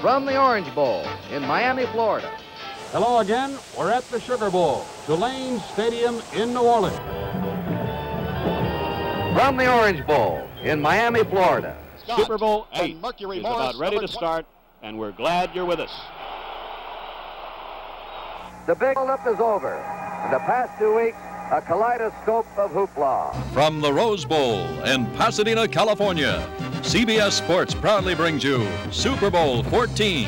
from the Orange Bowl in Miami, Florida. Hello again. We're at the Sugar Bowl, Tulane Stadium in New Orleans. From the Orange Bowl in Miami, Florida. Super Bowl eight is about ready to start, and we're glad you're with us. The big up is over. In the past two weeks, a kaleidoscope of hoopla. From the Rose Bowl in Pasadena, California, CBS Sports proudly brings you Super Bowl 14.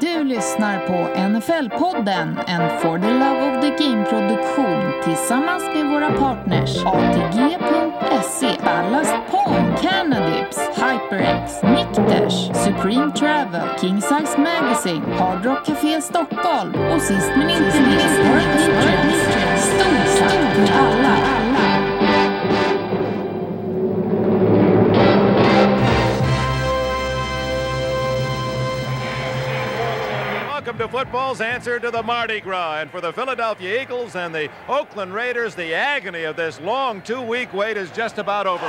Du lyssnar på NFL-podden, en For the Love of the Game-produktion tillsammans med våra partners ATG.se, Ballast Point, Canadips, HyperX, Nikters, Supreme Travel, King Size Magazine, Hard Rock Café Stockholm och sist men inte minst World Nitrate. Stort tack till alla! Welcome to football's answer to the Mardi Gras. And for the Philadelphia Eagles and the Oakland Raiders, the agony of this long two week wait is just about over.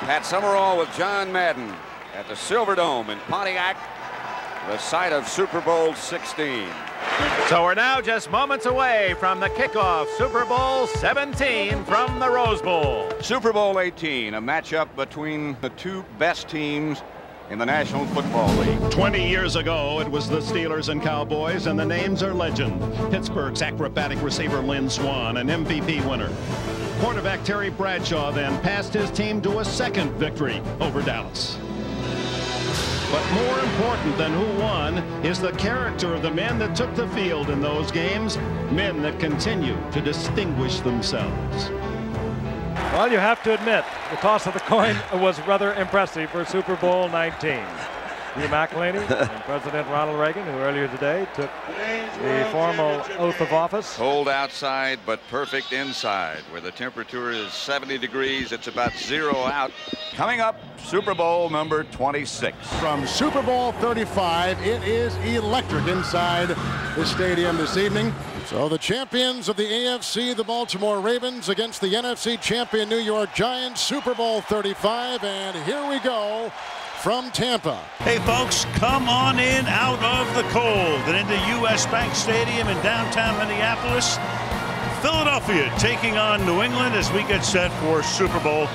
Pat Summerall with John Madden at the Silverdome in Pontiac, the site of Super Bowl 16. So we're now just moments away from the kickoff, Super Bowl 17 from the Rose Bowl. Super Bowl 18, a matchup between the two best teams in the National Football League. 20 years ago, it was the Steelers and Cowboys, and the names are legend. Pittsburgh's acrobatic receiver Lynn Swan, an MVP winner. Quarterback Terry Bradshaw then passed his team to a second victory over Dallas. But more important than who won is the character of the men that took the field in those games, men that continue to distinguish themselves. Well, you have to admit, the toss of the coin was rather impressive for Super Bowl 19. Hugh McElhaney and President Ronald Reagan, who earlier today took the formal oath of office. Cold outside, but perfect inside, where the temperature is 70 degrees. It's about zero out. Coming up, Super Bowl number 26. From Super Bowl 35, it is electric inside the stadium this evening. So the champions of the AFC, the Baltimore Ravens, against the NFC champion New York Giants, Super Bowl 35, and here we go from Tampa. Hey, folks, come on in out of the cold and into U.S. Bank Stadium in downtown Minneapolis. Philadelphia taking on New England as we get set for Super Bowl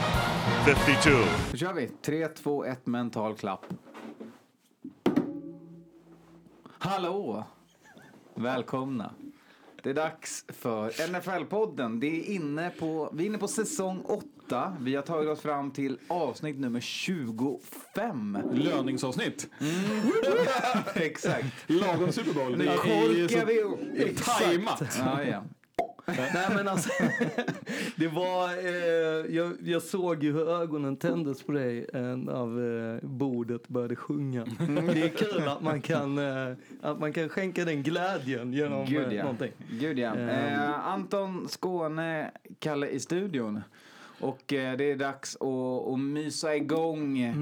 52. Då kör vi. 3, 2, 1 mental klapp. Hallå! Välkomna. Det är dags för NFL-podden. Det är inne på, vi är inne på säsong 8. Vi har tagit oss fram till avsnitt nummer 25. Löningsavsnitt. Mm. Exakt. Lagom Super Bowl. Nu Det är ju så korkar vi upp. Tajmat. Ja, ja. Nej men alltså, det var, eh, jag, jag såg ju hur ögonen tändes på dig eh, när eh, bordet började sjunga. Det är kul att man kan, eh, att man kan skänka den glädjen genom Gud, eh, ja. någonting. Gud ja. Eh, Anton Skåne, Kalle i studion. Och eh, det är dags att, att mysa igång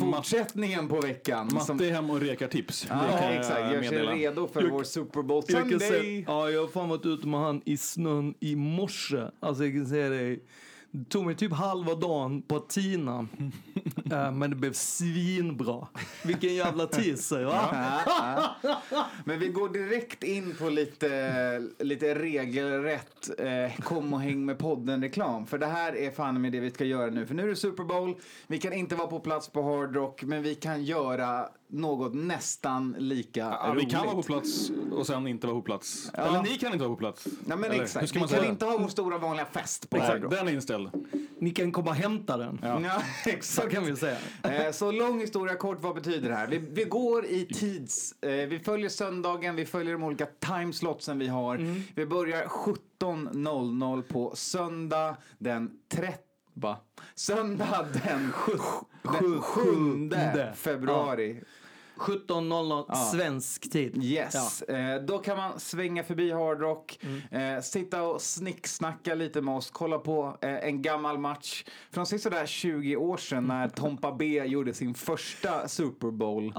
fortsättningen på veckan. Matte är hemma och rekar tips. Ja, jag exakt. Gör sig redo för Jag- vår Super Bowl Jag Sunday. säga, ja, jag har fan varit ute med han i snön i morse. Alltså jag kan säga det. Det tog mig typ halva dagen på att tina. Eh, men det blev svinbra. Vilken jävla teaser va? Ja, ja. Men vi går direkt in på lite, lite regelrätt eh, kom och häng med podden-reklam. För det här är fan med det vi ska göra nu. För nu är det Super Bowl, vi kan inte vara på plats på Hard Rock, men vi kan göra något nästan lika Ja, vi roligt. kan vara på plats och sen inte vara på plats. Ja. Eller ni kan inte vara på plats. Ja, men Eller, exakt. ska Vi man kan säga? inte ha vår stora vanliga fest på Exakt, den är inställd. Ni kan komma och hämta den. Ja, Så exakt. kan vi säga. Eh, Så lång historia kort, vad betyder det här? Vi, vi går i tids... Eh, vi följer söndagen, vi följer de olika timeslotsen vi har. Mm. Vi börjar 17.00 på söndag den 30... Söndag den, sju, den 7 sjunde. februari. 17.00 Ja. svensk tid. Yes, eh, då kan man svänga förbi Hard Rock, Mm. eh, sitta och snicksnacka lite med oss, kolla på eh, en gammal match från sådär 20 år sedan när Tompa B gjorde sin första Super Bowl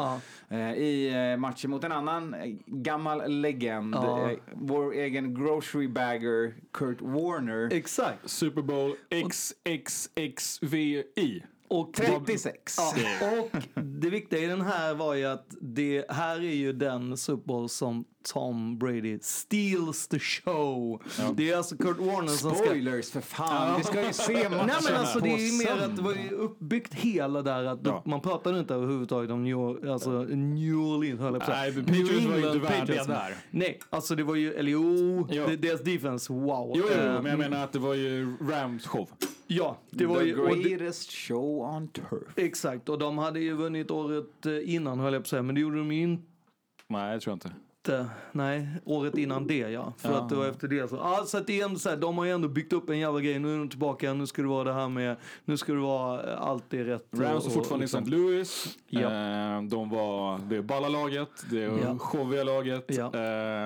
eh, i eh, matchen mot en annan eh, gammal legend, Ja. eh, vår egen grocery bagger Kurt Warner. Exakt. Super Bowl XXXVI. Och 36. Ja, och det viktiga i den här var ju att det här är ju den Super Bowl som Tom Brady steals the show. Det är alltså Kurt Warner som ska... Spoilers för fan, vi ska ju se matchen Nej men alltså det är ju mer att det var ju uppbyggt hela där att man pratade inte överhuvudtaget om New, alltså New Orleans höll jag på Nej, men Patriots New var ju inte England värdiga där. Nej, alltså det var ju, eller jo, Jo. det- deras defense, wow. Jo, jo, Eh, men jag menar att det var ju Rams show. Ja, det var The ju... och det- greatest show on turf. Exakt, och de hade ju vunnit året eh, innan höll jag på att säga, men det gjorde de ju inte. Nej, jag tror inte. Nej, året innan det ja. För Ja. att det var efter det så. Ja, så att det är ändå så här, de har ju ändå byggt upp en jävla grej. Nu är de tillbaka, nu ska det vara det här med, nu ska det vara eh, allt är rätt. Rams och- fortfarande och i St. Louis. Ja. Eh, De var det balla laget, det är Ja. showiga laget. Ja.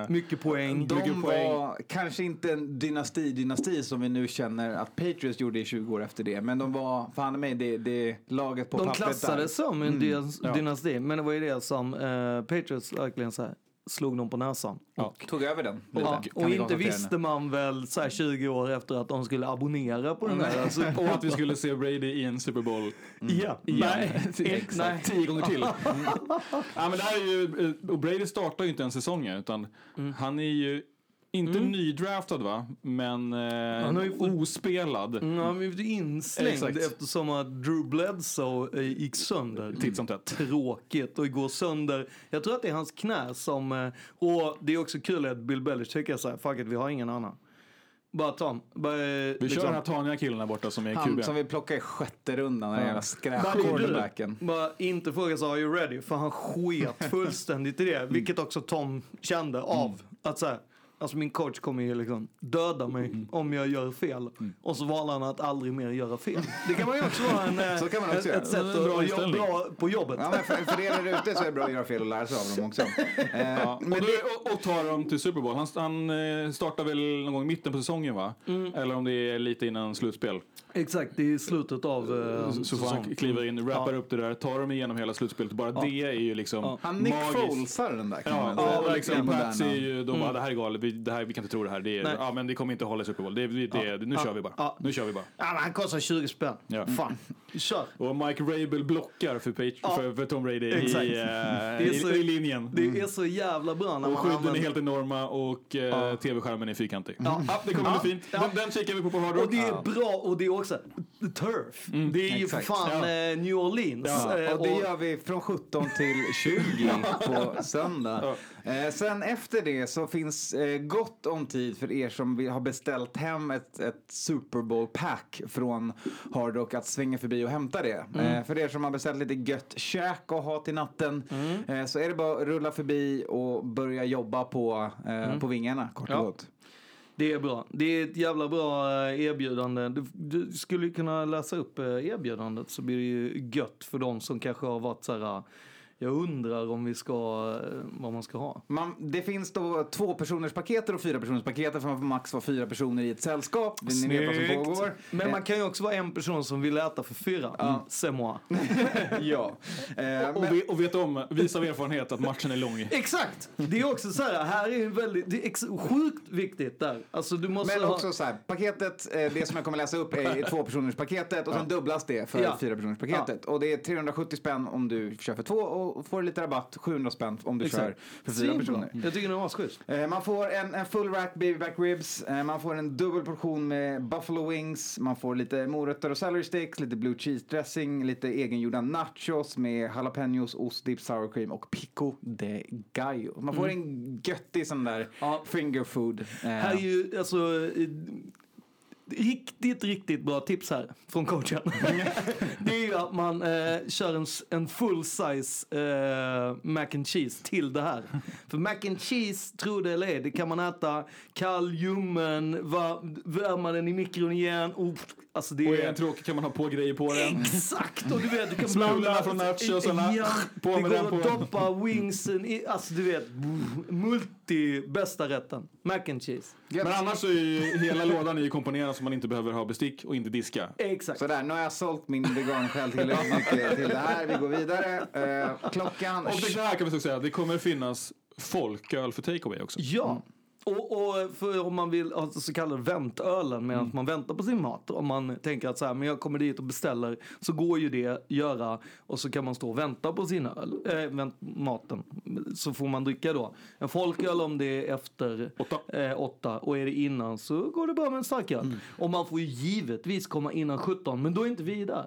Eh, Mycket poäng. De Mycket poäng. var kanske inte en dynasti-dynasti som vi nu känner att Patriots gjorde i 20 år efter det. Men de var, fan mig, det, det laget på De pappret där. klassades som en Mm. dynasti, men det var ju det som eh, Patriots verkligen så här, slog dem på näsan. Och, Tog över den. lite, ja, och vi inte visste man väl så här 20 år efter att de skulle abonnera på den här. Alltså, och att vi skulle se Brady i en Super Bowl Ja, igen. nej, Exakt. nej. Tio gånger till. ja, men det här är ju, eh, och Brady startar ju inte en säsong utan Mm. han är ju inte nydraftad va, men eh, Han har ju fått- ospelad. Mm, han blev inslängd Exakt. eftersom att Drew Bledsoe eh, gick sönder. Titt som tätt. Tråkigt och går sönder. Jag tror att det är hans knä som... eh, Och det är också kul att Bill Belichick tycker så här, fuck it, vi har ingen annan. Bara Tom. Bara, eh, Vi kör den här taniga killen där borta som är Han QB. som vi plockar i sjätte rundan, den jävla skräp-quarterbacken. det. Bara inte fråga så are you ready? För han sket fullständigt i det. Vilket också Tom kände av. Att så här, alltså min coach kommer ju liksom döda mig om jag gör fel. Och så valde han att aldrig mer göra fel. Det kan man ju också vara en, eh, Så kan man också ett, göra. ett sätt att bra bra, på jobbet. Ja, men för, för er där ute så är det bra att göra fel och lära sig av dem också. Eh, Ja, och, då, och, och tar dem till Super Bowl. Han, han eh, startar väl någon gång i mitten på säsongen va? Mm. Eller om det är lite innan slutspel. Exakt, det är i slutet av eh, Så får han kliver in, rappar Ja. upp det där, tar dem igenom hela slutspelet. Bara Ja. det är ju liksom Ja. Han Nick. Folesar den där kan Ja, man säga. ja, och liksom Pats är ju, de bara Mm. det här är galet, vi, det här, vi kan inte tro det här. Det är, Nej. ja, men det kommer inte hålla i Super Bowl. Det, det, det. Nu Ja. kör vi bara. Ja. Nu kör vi bara. Ja, men han kostar 20 spänn. Ja. Fan, kör. Och Mike Rabel blockar för, Page, Ja. för, för Tom Brady Exakt. i, eh, Det är i, så- i linjen. Det är så jävla bra när Och skydden är helt enorma och eh, Ja. tv-skärmen är fyrkantig. Ja. Ja, det kommer bli fint. Den, den kikar vi på på Hard Rock. Och det är bra och det är också turf. det är ju för exakt. fan Ja. eh, New Orleans. Ja, Eh, och det gör vi från 17 till 20 på söndag. Eh, sen efter det så finns eh, gott om tid för er som har beställt hem ett, ett Super Bowl-pack från Hard Rock att svänga förbi och hämta det. Eh, för er som har beställt lite gött käk och ha till natten eh, så är det bara att rulla förbi och börja jobba på, eh, på vingarna kort och Ja. gott. Det är bra. Det är ett jävla bra eh, erbjudande. Du, du skulle ju kunna läsa upp eh, erbjudandet så blir det ju gött för de som kanske har varit så här. Jag undrar om vi ska, eh, vad man ska ha. Man, det finns då två personers paketer och fyra personers paketer för man får max vara fyra personer i ett sällskap. Ni vet vad som pågår. Men Eh, man kan ju också vara en person som vill äta för fyra. Ja. C'est moi. ja. Eh, Och, men- och vet om, vis av erfarenhet, att matchen är lång. Exakt! Det är också så här, här är ju väldigt, det är ex, sjukt viktigt där. Alltså du måste Men ha... också så här, paketet, eh, det som jag kommer läsa upp är två personers paketet och sen dubblas det för Ja. fyra personers paketet. Och det är 370 spänn om du kör för två och får lite rabatt, 700 spänn om du Exakt. kör för fyra personer. Jag tycker det var schysst. Eh, Man får en, en full rack baby back ribs, eh, man får en dubbel portion med buffalo wings, man får lite morötter och celery sticks, lite blue cheese dressing, lite egengjorda nachos med jalapenos, ost, dip, sour cream och pico de gallo. Man får Mm. en göttig sån där finger food. Eh, Här är ju, alltså, riktigt, riktigt bra tips här från coachen. det är ju att man eh, kör en, en full size eh, mac and cheese till det här. För mac and cheese, tro det eller ej, det kan man äta kall, ljummen, värma den i mikron igen. Oh, alltså det Och är den tråkig kan man ha på grejer på den. Exakt! Och du vet, du kan Smulorna från nachosarna, Ja, på det går den att doppa wingsen i, alltså du vet, multi bästa rätten. Mac and cheese. Men annars så är ju hela lådan är ju komponerad så man inte behöver ha bestick och inte diska. Exakt. Sådär, nu har jag sålt min vegansjäl tillräckligt mycket till det här. Vi går vidare. Eh, klockan... Och det här kan vi också säga, det kommer finnas folköl för takeaway också. Ja. Och, och för om man vill ha så kallade väntölen medan Mm. man väntar på sin mat. Om man tänker att så här, men jag kommer dit och beställer så går ju det göra och så kan man stå och vänta på sin öl, äh, vänt, maten. Så får man dricka då en folköl om det är efter åtta. Eh, åtta och är det innan så går det bra med en starköl. Mm. Och man får ju givetvis komma innan 17 men då är inte vi där.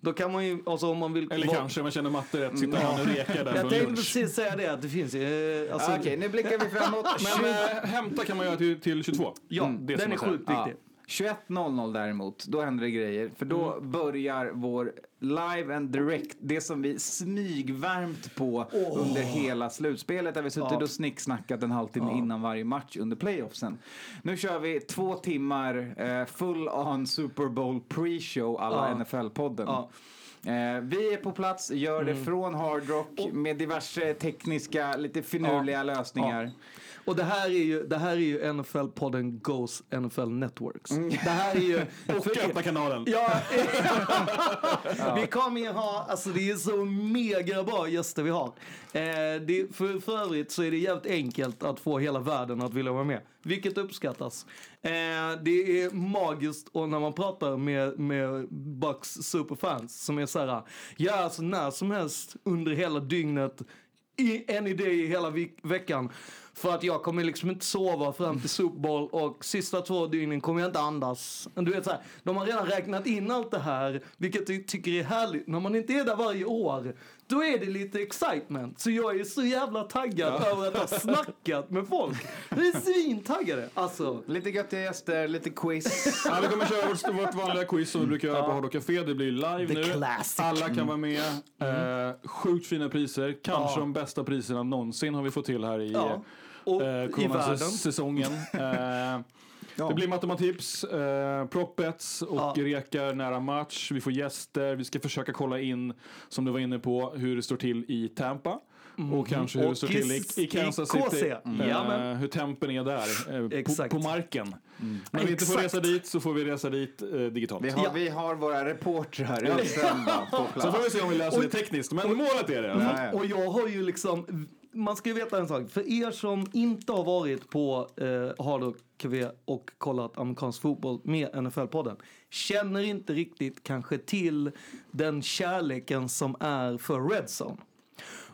Då kan man ju, alltså om man vill Mm. Eller vara- kanske, man känner matte rätt, sitter han och rekar där Jag tänkte lunch. precis säga det att det finns ju, eh, alltså, Okej, nu blickar vi framåt. Men äh, hämta kan man göra till, till 22. Ja, Det den är sjukt viktig. 21.00 däremot, då händer det grejer. För då Mm. börjar vår live and direct, det som vi smygvärmt på under hela slutspelet. Där vi suttit Ja. och snicksnackat en halvtimme innan varje match under playoffsen. Nu kör vi två timmar eh, full on Super Bowl pre-show alla Ja. NFL-podden. Ja. Eh, vi är på plats, gör det Mm. från Hard Rock med diverse tekniska, lite finurliga lösningar. Och det här är ju, det här är ju NFL-podden Goes NFL Networks. Det här är ju... Och öppna kanalen. Ja, vi kommer ju ha, alltså det är så mega bra gäster vi har. Eh, det, för, för övrigt så är det jävligt enkelt att få hela världen att vilja vara med. Vilket uppskattas. Eh, det är magiskt och när man pratar med, med Bucks superfans som är så här, ja alltså när som helst under hela dygnet i, en idé i hela veck- veckan. För att jag kommer liksom inte sova fram till Super Bowl och sista två dygnen kommer jag inte andas. Du vet så här, de har redan räknat in allt det här, vilket jag tycker är härligt. När man inte är där varje år, då är det lite excitement. Så jag är så jävla taggad över att ha snackat med folk. Vi är svintaggade. Alltså. Lite göttiga gäster, lite quiz. Ja, vi kommer köra vårt, vårt vanliga quiz som vi brukar göra på Hard Rock Café. Det blir live The nu. classic. Alla kan Mm. vara med. Eh, sjukt fina priser. Kanske Ja. de bästa priserna någonsin har vi fått till här i Ja. Och eh, i coronasäsongen. Eh, Det blir matematips, eh, propbets och Ja. rekar nära match. Vi får gäster. Vi ska försöka kolla in, som du var inne på, hur det står till i Tampa. Mhm. Och kanske hur det Och står till i, i Kansas i. City. Mm. Eh, Jajamän. hur tempen är där, eh, på, Exakt. på marken. När vi inte får resa dit så får vi resa dit eh, digitalt. Vi har, Ja. vi har våra reportrar utsända på plats. Så får vi se om vi löser det tekniskt, men målet är det. Ja, ja. Och jag har ju liksom, man ska ju veta en sak. För er som inte har varit på eh, Hard Rock Café och kollat amerikansk fotboll med NFL-podden. Känner inte riktigt kanske till den kärleken som är för Red Zone.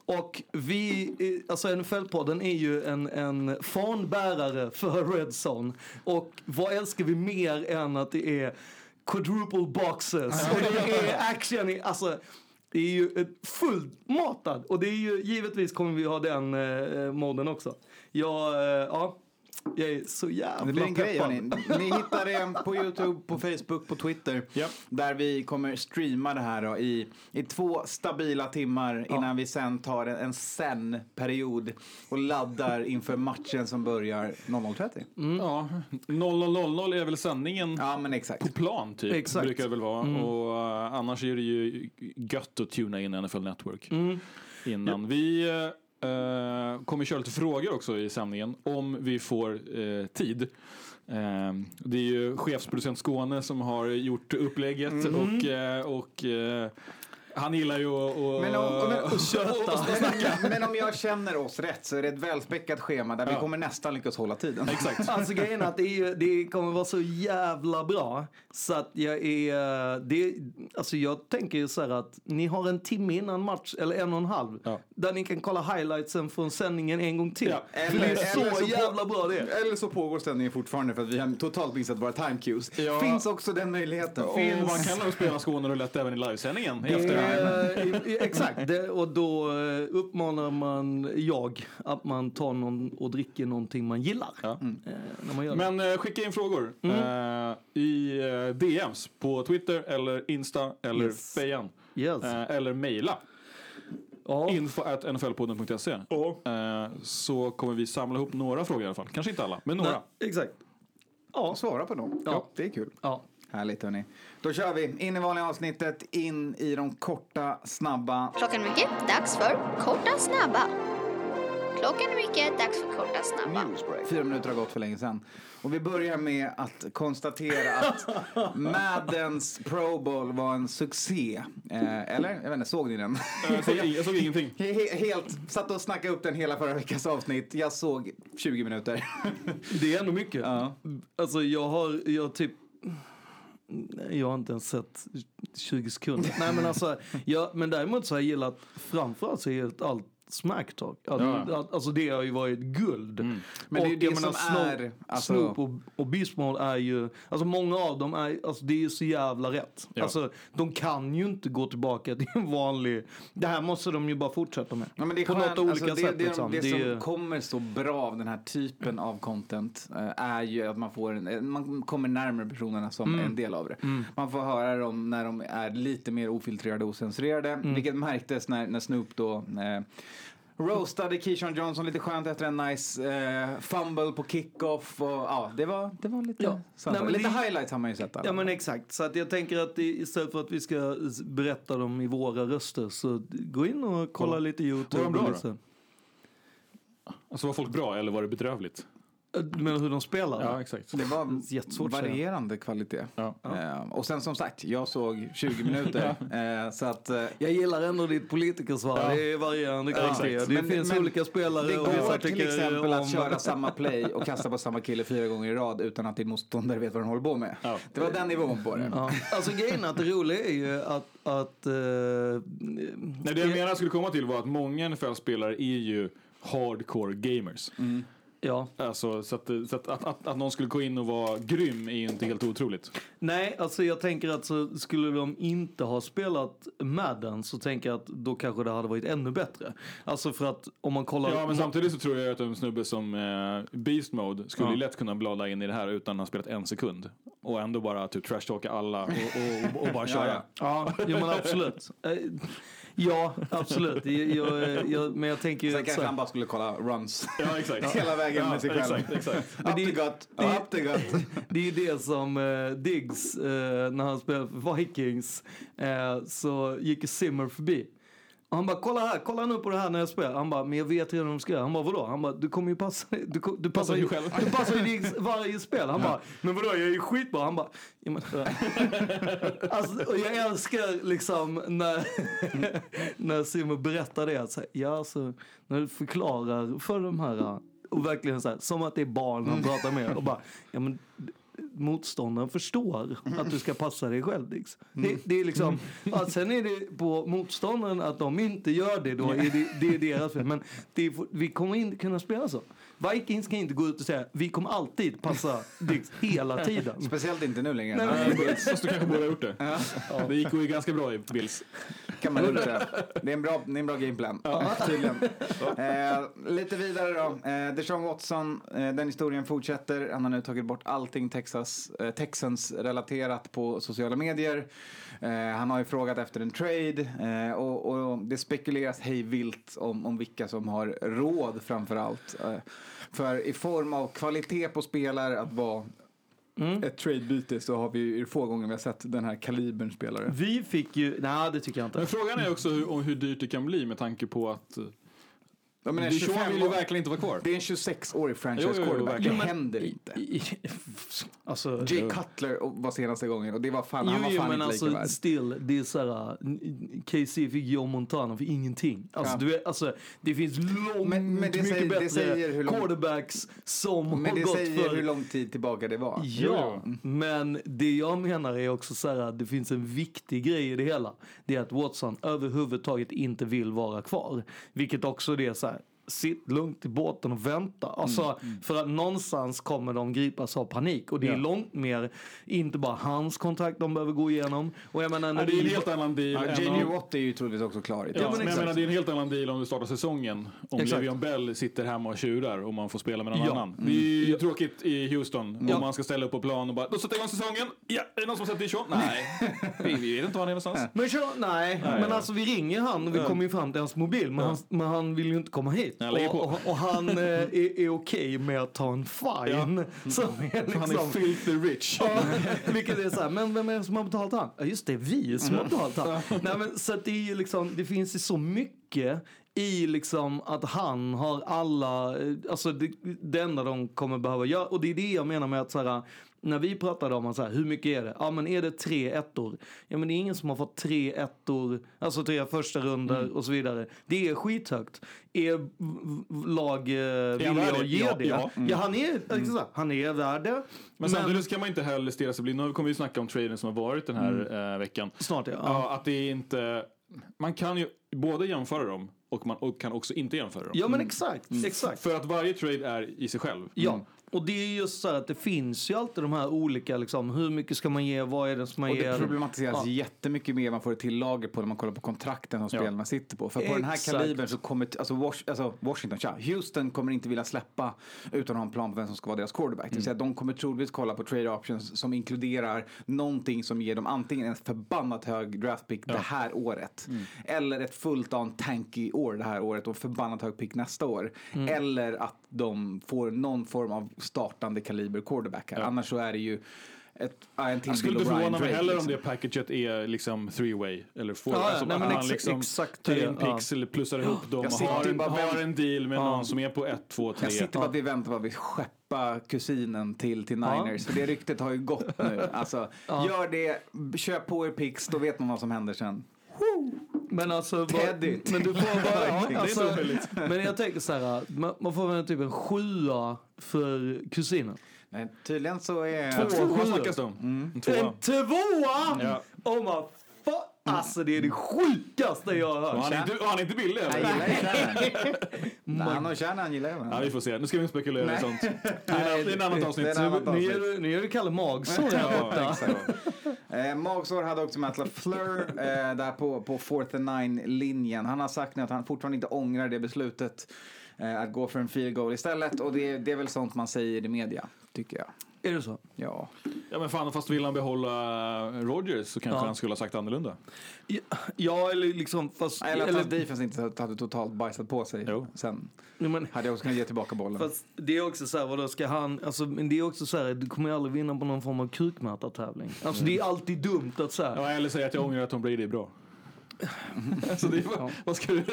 Och vi, eh, alltså NFL-podden är ju en, en fanbärare för Red Zone. Och vad älskar vi mer än att det är quadruple boxes och det är action, i- alltså det är ju fullmatad och det är ju givetvis kommer vi ha den eh, eh moden också. Ja, eh, ja, jag är så jävla Det blir en grej hörni. Ni hittar det på Youtube, på Facebook, på Twitter. Japp. Där vi kommer streama det här då, i, i två stabila timmar innan vi sen tar en, en sen-period och laddar inför matchen som börjar 00.30. Mm. Ja, 00.00 är väl sändningen Ja men exakt. på plan typ. Exakt. Brukar det väl vara. Mm. Och eh, annars är det ju gött att tuna in NFL Network Mm. innan. Vi eh, kommer köra lite frågor också i sändningen om vi får eh, tid. Eh, det är ju chefsproducent Skåne som har gjort upplägget Mm. och, eh, och eh, han gillar ju att och, Men om, men, Och köta. men, men om jag känner oss rätt så är det ett välspäckat schema där vi Ja. kommer nästan lyckas hålla tiden. Exakt. Alltså grejen är att det, är, det kommer vara så jävla bra. Så att jag är, det, alltså jag tänker ju så här att ni har en timme innan match, eller en och en halv. Ja. Där ni kan kolla highlightsen från sändningen en gång till. Ja. För det är så, eller så på- jävla bra det. Eller så pågår ställningen fortfarande för att vi har totalt missat våra time cues. Ja. Finns också den möjligheten. Och Finns. man kan nog spela Skåne roulette även i livesändningen i Det efterhand. Eh, exakt, det, och då eh, uppmanar man jag att man tar någon och dricker någonting man gillar. Eh, när man. Men eh, skicka in frågor Mm. eh, i DMs på Twitter eller Insta eller Yes. Fejan. Yes. Eller mejla. Info at nflpodden.se. Eh, så kommer vi samla ihop några frågor i alla fall. Kanske inte alla, men några. Nej, exakt. Ja. Svara på dem. Ja. Det är kul. Ja. Härligt hörni. Då kör vi. In i vanliga avsnittet, in i de korta, snabba. Klockan är mycket, dags för korta snabba. Klockan är mycket, dags för korta snabba. Fyra minuter har gått för länge sedan. Och vi börjar med att konstatera att Maddens Pro Bowl var en succé. Eh, eller? Jag vet inte, såg ni den? Jag såg, jag såg ingenting. He- Helt, satt och snackade upp den hela förra veckans avsnitt. Jag såg 20 minuter. Det är ändå mycket. Alltså jag har, jag typ jag har inte ens sett 20 sekunder. Nej men alltså, jag, men däremot så har jag gillat framförallt så har jag gillat allt smacktalk. Alltså, Ja. alltså det har ju varit guld. Men det är ju Och det jag som Snoop, är, alltså- Snoop och, och Mode är ju, alltså många av dem är, alltså det är ju så jävla rätt. Ja. Alltså de kan ju inte gå tillbaka till en vanlig, det här måste de ju bara fortsätta med. Ja, men det är På skönt. något olika alltså, det, sätt det, liksom. Det, Det som är- kommer så bra av den här typen av content eh, är ju att man får en, eh, man kommer närmare personerna som Mm. en del av det. Mm. Man får höra dem när de är lite mer ofiltrerade och censurerade, Mm. vilket märktes när, när Snoop då eh, Roastade Keyshawn Johnson lite skönt efter en nice eh, fumble på kickoff. Och, ja, det var, det var lite, Ja. Nej, men lite det- highlights har man ju sett. alla. Ja men exakt, så att jag tänker att istället för att vi ska berätta dem i våra röster så gå in och kolla Ja. lite YouTube. Var de bra då? Alltså var folk bra eller var det bedrövligt? Men hur de spelar? Ja, exakt. Det var Jättesvårt att säga. varierande kvalitet. Ja. Eh, och sen som sagt, jag såg 20 minuter. eh, så att, eh, Jag gillar ändå ditt politikersvar, Ja. det är varierande Ja, kvalitet. exakt. Det Men- finns men olika spelare det går till exempel om... att köra samma play och kasta på samma kille fyra gånger i rad utan att din motståndare vet vad den håller på med. Det var den nivån på det. Ja. Alltså grejen är att det roliga är ju att... att eh, Nej, det jag menar skulle komma till var att många NFL-spelare är ju hardcore gamers. Ja. Alltså, så att, så att, att, att, att någon skulle gå in och vara grym är ju inte helt otroligt. Nej, alltså jag tänker att så skulle de inte ha spelat Madden så tänker jag att då kanske det hade varit ännu bättre. Alltså för att om man kollar... Ja, men samtidigt så tror jag att en snubbe som eh, Beast Mode skulle Ja. lätt kunna blada in i det här utan att ha spelat en sekund. Och ändå bara typ trashtalka alla och, och, och, och bara köra. Ja, jo, men absolut. Ja, absolut. Jag, jag, jag, men jag tänker ju... Sen att kanske så- han bara skulle kolla runs Ja, exakt. hela vägen Ja, med sig själv. exakt, exakt. Up the gut, up the gut. Det är ju det som eh, Diggs, eh, när han spelade för Vikings, eh, så gick Simmer förbi. Och han bara, kolla här, kolla nu på det här när jag spelar. Han bara, men jag vet redan hur de ska göra. Han bara, vadå? Han bara, du kommer ju passa, du, du passar ju själv. Du passar ju varje spel. Han bara, men vadå, jag är ju skitbra. Han bara, ja, men, alltså, och jag älskar liksom när, när Simmer berättar det. Så här, ja, alltså, när du förklarar för de här och verkligen så här, som att det är barn han pratar med. Och bara, ja men motståndaren förstår att du ska passa dig själv. Diggs. Det, det är liksom, ja, sen är det på motståndaren att de inte gör det då, är det, det är deras fel. Men det är, vi kommer inte kunna spela så. Vikings kan inte gå ut och säga vi kommer alltid passa Diggs hela tiden. Speciellt inte nu längre. Nej, Bills. Fast du kanske borde ha gjort det. Det gick ju ganska bra i Bills. kan man lugnt säga. Det är en bra, det är en bra gameplan, tydligen. Eh, lite vidare då. Eh, Deshaun Watson, eh, den historien fortsätter. Han har nu tagit bort allting Texas, eh, Texans relaterat på sociala medier. Eh, han har ju frågat efter en trade eh, och, och det spekuleras hej vilt om, om vilka som har råd framför allt. För i form av kvalitet på spelare att vara ett tradebyte så har vi ju få gånger vi har sett den här kalibern spelare. Vi fick ju, nej det tycker jag inte. Men frågan är också hur, om hur dyrt det kan bli med tanke på att Ja, men 25 vill ju verkligen inte vara kvar. Det är en 26-årig franchise Jo, jo, jo, quarterback. det Jo, men- händer inte. Alltså, Jay Cutler var senaste gången och det var fan, Jo, han var jo fan men inte alltså lika värd. still, det är såhär, KC fick Joe Montana för ingenting. Alltså, Ja. du vet, alltså det finns långt Men- men det mycket säger- det bättre säger hur lång- quarterbacks som Men har det gått säger för... hur lång tid tillbaka det var. Ja, men det jag menar är också så här att det finns en viktig grej i det hela. Det är att Watson överhuvudtaget inte vill vara kvar. Vilket också det är så här, sitt lugnt i båten och vänta. Alltså, För att någonstans kommer de gripas av panik. Och det är Ja. långt mer, inte bara hans kontrakt de behöver gå igenom. Och jag menar, när Ja, det är en helt annan deal. Ja, om- Watt är ju troligtvis också klar. i Ja, tid. men jag menar, det är en helt annan deal om du startar säsongen. Om Exakt. Le'Veon Bell sitter hemma och tjurar och man får spela med någon Ja. annan. Det är ju tråkigt i Houston om Ja. man ska ställa upp på plan och bara då sätter jag igång säsongen. Ja, är det någon som har sett Dijon? Nej, vi, vi vet inte var han är någonstans. Men nej, Nej, men ja. alltså vi ringer han och vi kommer ju fram till hans mobil. Men, Ja. han, men han vill ju inte komma hit. Han lägger på. och, och, han eh, är, är okej med att ta en fine. Som är liksom, Han är filthy rich. Ja, vilket är så här, men vem är det som har betalat han? Ja just det, vi som har betalat han. Nej, men, så det är ju liksom, det finns ju så mycket i liksom att han har alla, eh, alltså det, det enda de kommer behöva göra. Och det är det jag menar med att så här, när vi pratade om så här, hur mycket är det? Ja men är det tre ettor? Ja men det är ingen som har fått tre ettor, alltså tre första runder och så vidare. Det är skithögt. Är lag eh, villiga att ge Ja, det? ja. Ja, han är, exakt, han är värd det. Men samtidigt kan man inte heller stirra sig blind. Nu kommer vi snacka om traden som har varit den här eh, veckan. Snart ja. Ja, att det är inte... Man kan ju både jämföra dem och man och kan också inte jämföra dem. Ja men exakt, exakt. För att varje trade är i sig själv. Ja, och det är just så här att det finns ju alltid de här olika liksom, hur mycket ska man ge, vad är det som man Och ger? det problematiseras Ja. jättemycket mer man får ett till lager på när man kollar på kontrakten som Ja. spelarna sitter på. För på den här kalibern så kommer, alltså, alltså Washington, tja, Houston kommer inte vilja släppa utan att ha en plan på vem som ska vara deras quarterback. Det vill säga de kommer troligtvis kolla på trade options som inkluderar någonting som ger dem antingen en förbannat hög draft pick det här året. Eller ett fullt on tanky år det här året och förbannat hög pick nästa år. Mm. Eller att de får någon form av startande kaliber quarterback här. Annars så är det ju ett, ja, en till Jag skulle inte förvåna mig heller liksom. om det packaget är liksom three way eller four. Ja, ja, alltså, nej, men ex- liksom exakt tar in ja. eller plussar ihop dem Jag och har bara har en deal med Ja. någon som är på ett, två, tre. Jag sitter bara vi väntar på att vi skeppar kusinen till, till Niners. För det ryktet har ju gått nu. Alltså, Ja. Gör det, köp på er pix, då vet man vad som händer sen. Men alltså, vad- Teddy. men du får bara, alltså, men jag tänker så här, man, man får väl typ en sjua för kusinen. Nej, tydligen så är... Två snackas det om? Mm. En tvåa. Ja. Oh my! Alltså det är det sjukaste jag har Och hört. han är inte, han är inte billig Jag eller? gillar ju Shannon. Nej, Han och Shannon gillar jag. Ja, vi får se. Nu ska vi inte spekulera i sånt. Det är, det är ett annat avsnitt. Det är en annan Nu gör nu gör du Kalle magsår här borta. Eh, Magsår hade också Matt LaFleur eh, där på, på fourth and nine-linjen. Han har sagt nu att han fortfarande inte ångrar det beslutet eh, att gå för en field goal istället. Och det, det är väl sånt man säger i media, tycker jag. Är det så? Ja. Ja, men fan, fast vill han behålla Rodgers så kanske Ja. han skulle ha sagt annorlunda. Ja, Ja, eller liksom fast... Eller att hans defense inte hade totalt bajsat på sig Jo. sen. Nej, men, Hade jag också kunnat ge tillbaka bollen. Fast det är också så här, vadå ska han, alltså, men det är också så här, du kommer ju aldrig vinna på någon form av kukmätartävling. Alltså det är alltid dumt att så här. Ja, eller säga att jag ångrar att Tom Brady är bra. alltså, det är, bara- vad ska du...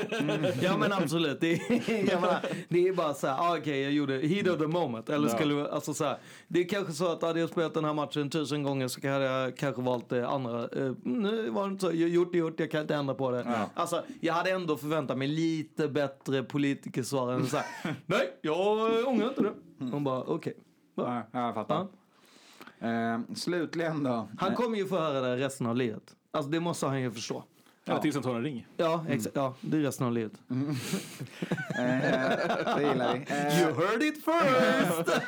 Ja men absolut, det är, jag menar, det är bara så här, ah, okej jag gjorde heat of the moment. Eller Ja. skulle, alltså så här, det är kanske så att hade jag spelat den här matchen tusen gånger så hade jag kanske valt det andra. Eh, nu var det inte så, jag gjort det gjort, jag kan inte ändra på det. Ja. Alltså jag hade ändå förväntat mig lite bättre politikersvar än så här, nej jag ångrar inte det. Hon bara okej. Ja, jag fattar. Eh, slutligen då. Han kommer ju få höra det resten av livet. Alltså det måste han ju förstå. Ja. Tills han tar en ring. Ja, exakt. Ja, det är resten av livet. Eh, det gillar vi. Eh, You heard it first!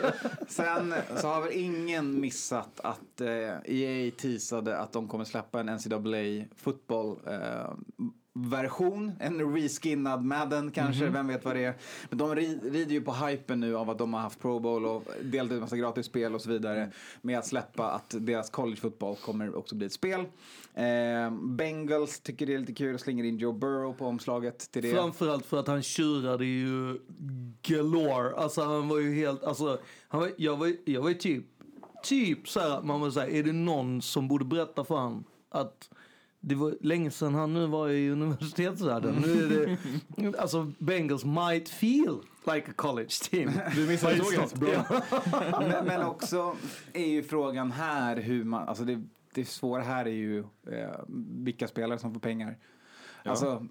Sen så har väl ingen missat att eh, EA teasade att de kommer släppa en NCAA fotboll eh, version, en reskinnad Madden kanske, vem vet vad det är. Men de ri- rider ju på hypen nu av att de har haft Pro Bowl och delat ut massa gratis spel och så vidare med att släppa att deras collegefotboll kommer också bli ett spel. Eh, Bengals tycker det är lite kul och slänger in Joe Burrow på omslaget till det. Framförallt för att han tjurade ju galore. Alltså han var ju helt, alltså, han var, jag, var, jag var ju typ, typ så här man måste säga, är det någon som borde berätta för han att det var länge sedan han nu var i universitetsvärlden. Nu är det, alltså Bengals might feel like a college team. Du missade tåget. Bra. men, men också är ju frågan här hur man, alltså det, det svåra här är ju eh, vilka spelare som får pengar. Alltså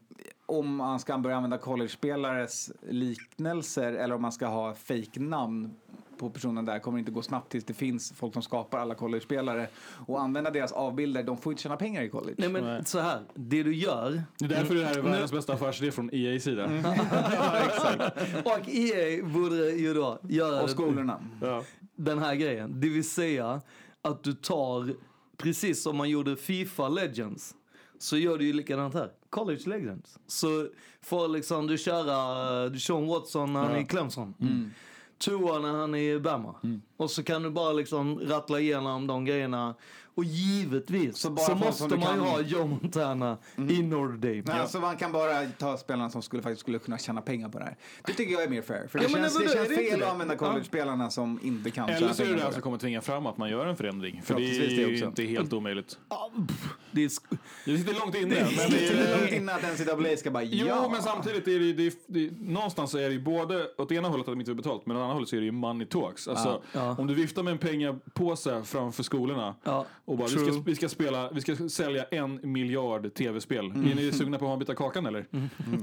om man ska börja använda college-spelares liknelser eller om man ska ha fake-namn på på personen där kommer inte gå snabbt tills det finns folk som skapar alla college-spelare och använda deras avbilder. De får inte tjäna pengar i college. Nej men så här, det du gör. Det är därför det här är världens bästa affärsidé från EA's sida. Och EA borde ju då göra Och skolorna. den här grejen. Det vill säga att du tar, precis som man gjorde Fifa Legends, så gör du ju likadant här. College Legends. Så får liksom du köra uh, Sean Watson när han Ja. är i Clemson. Mm. Tua när han är i Bama. Mm. Och så kan du bara liksom rattla igenom de grejerna. Och givetvis så, som måste man ju kan- ha Joe Montana i Notre Dame. Nej, alltså man kan bara ta spelarna som skulle, faktiskt skulle kunna tjäna pengar på det här. Det tycker jag är mer fair. För det Ja, känns, det- det det- känns fel det. att använda Ja. college-spelarna som inte kan Eller tjäna så är det det här på som kommer tvinga fram att man gör en förändring. För det är det ju inte helt omöjligt. Det, är sk- Det sitter långt inne. Det men det är långt innan att NCAA ska bara Jo, ja. men samtidigt är det, ju- det, är- det, någonstans så är det ju både åt ena hållet att de inte är betalt, men åt andra hållet så är det ju money talks. Alltså, Ja. Ja. Om du viftar med en pengapåse framför skolorna Ja, och bara vi ska, vi, ska spela, vi ska sälja en miljard tv-spel. Är ni sugna på att ha en bit av kakan eller?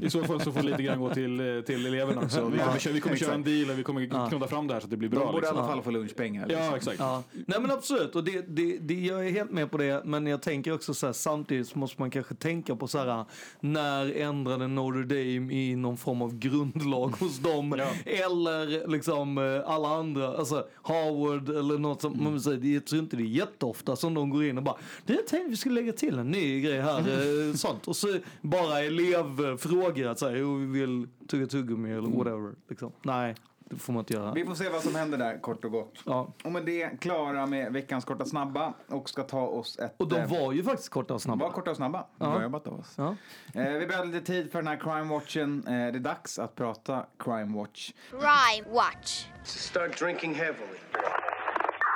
I så fall så får lite grann gå till, eh, till eleverna också. Vi kommer, Ja, köra, vi kommer köra en deal och vi kommer knodda fram det här så att det blir bra. De borde i liksom. alla fall få lunchpengar. liksom. Ja, exakt. Ja. Nej men absolut, och det, det, det, jag är helt med på det. Men jag tänker också så här, samtidigt så måste man kanske tänka på så här, när ändrade Notre Dame i någon form av grundlag hos dem? Eller liksom eh, alla andra, alltså Harvard eller något som, säger, jag tror inte det är jätteofta som de går in och bara, "Du, jag tänkte vi skulle lägga till en ny grej här, eh, sånt. Och så bara elevfrågor, att säga, vi vill tugga tuggummi eller whatever. Liksom. Nej, det får man inte göra. Vi får se vad som händer där, kort och gott. Ja. Och med det klara med veckans korta snabba och ska ta oss ett... Och de eh, var ju faktiskt korta och snabba. var korta och snabba. Ja. Bra jobbat av oss. Ja. Eh, vi behöver lite tid för den här crime watchen. Eh, det är dags att prata crime watch. Crime Watch. Start drinking heavily.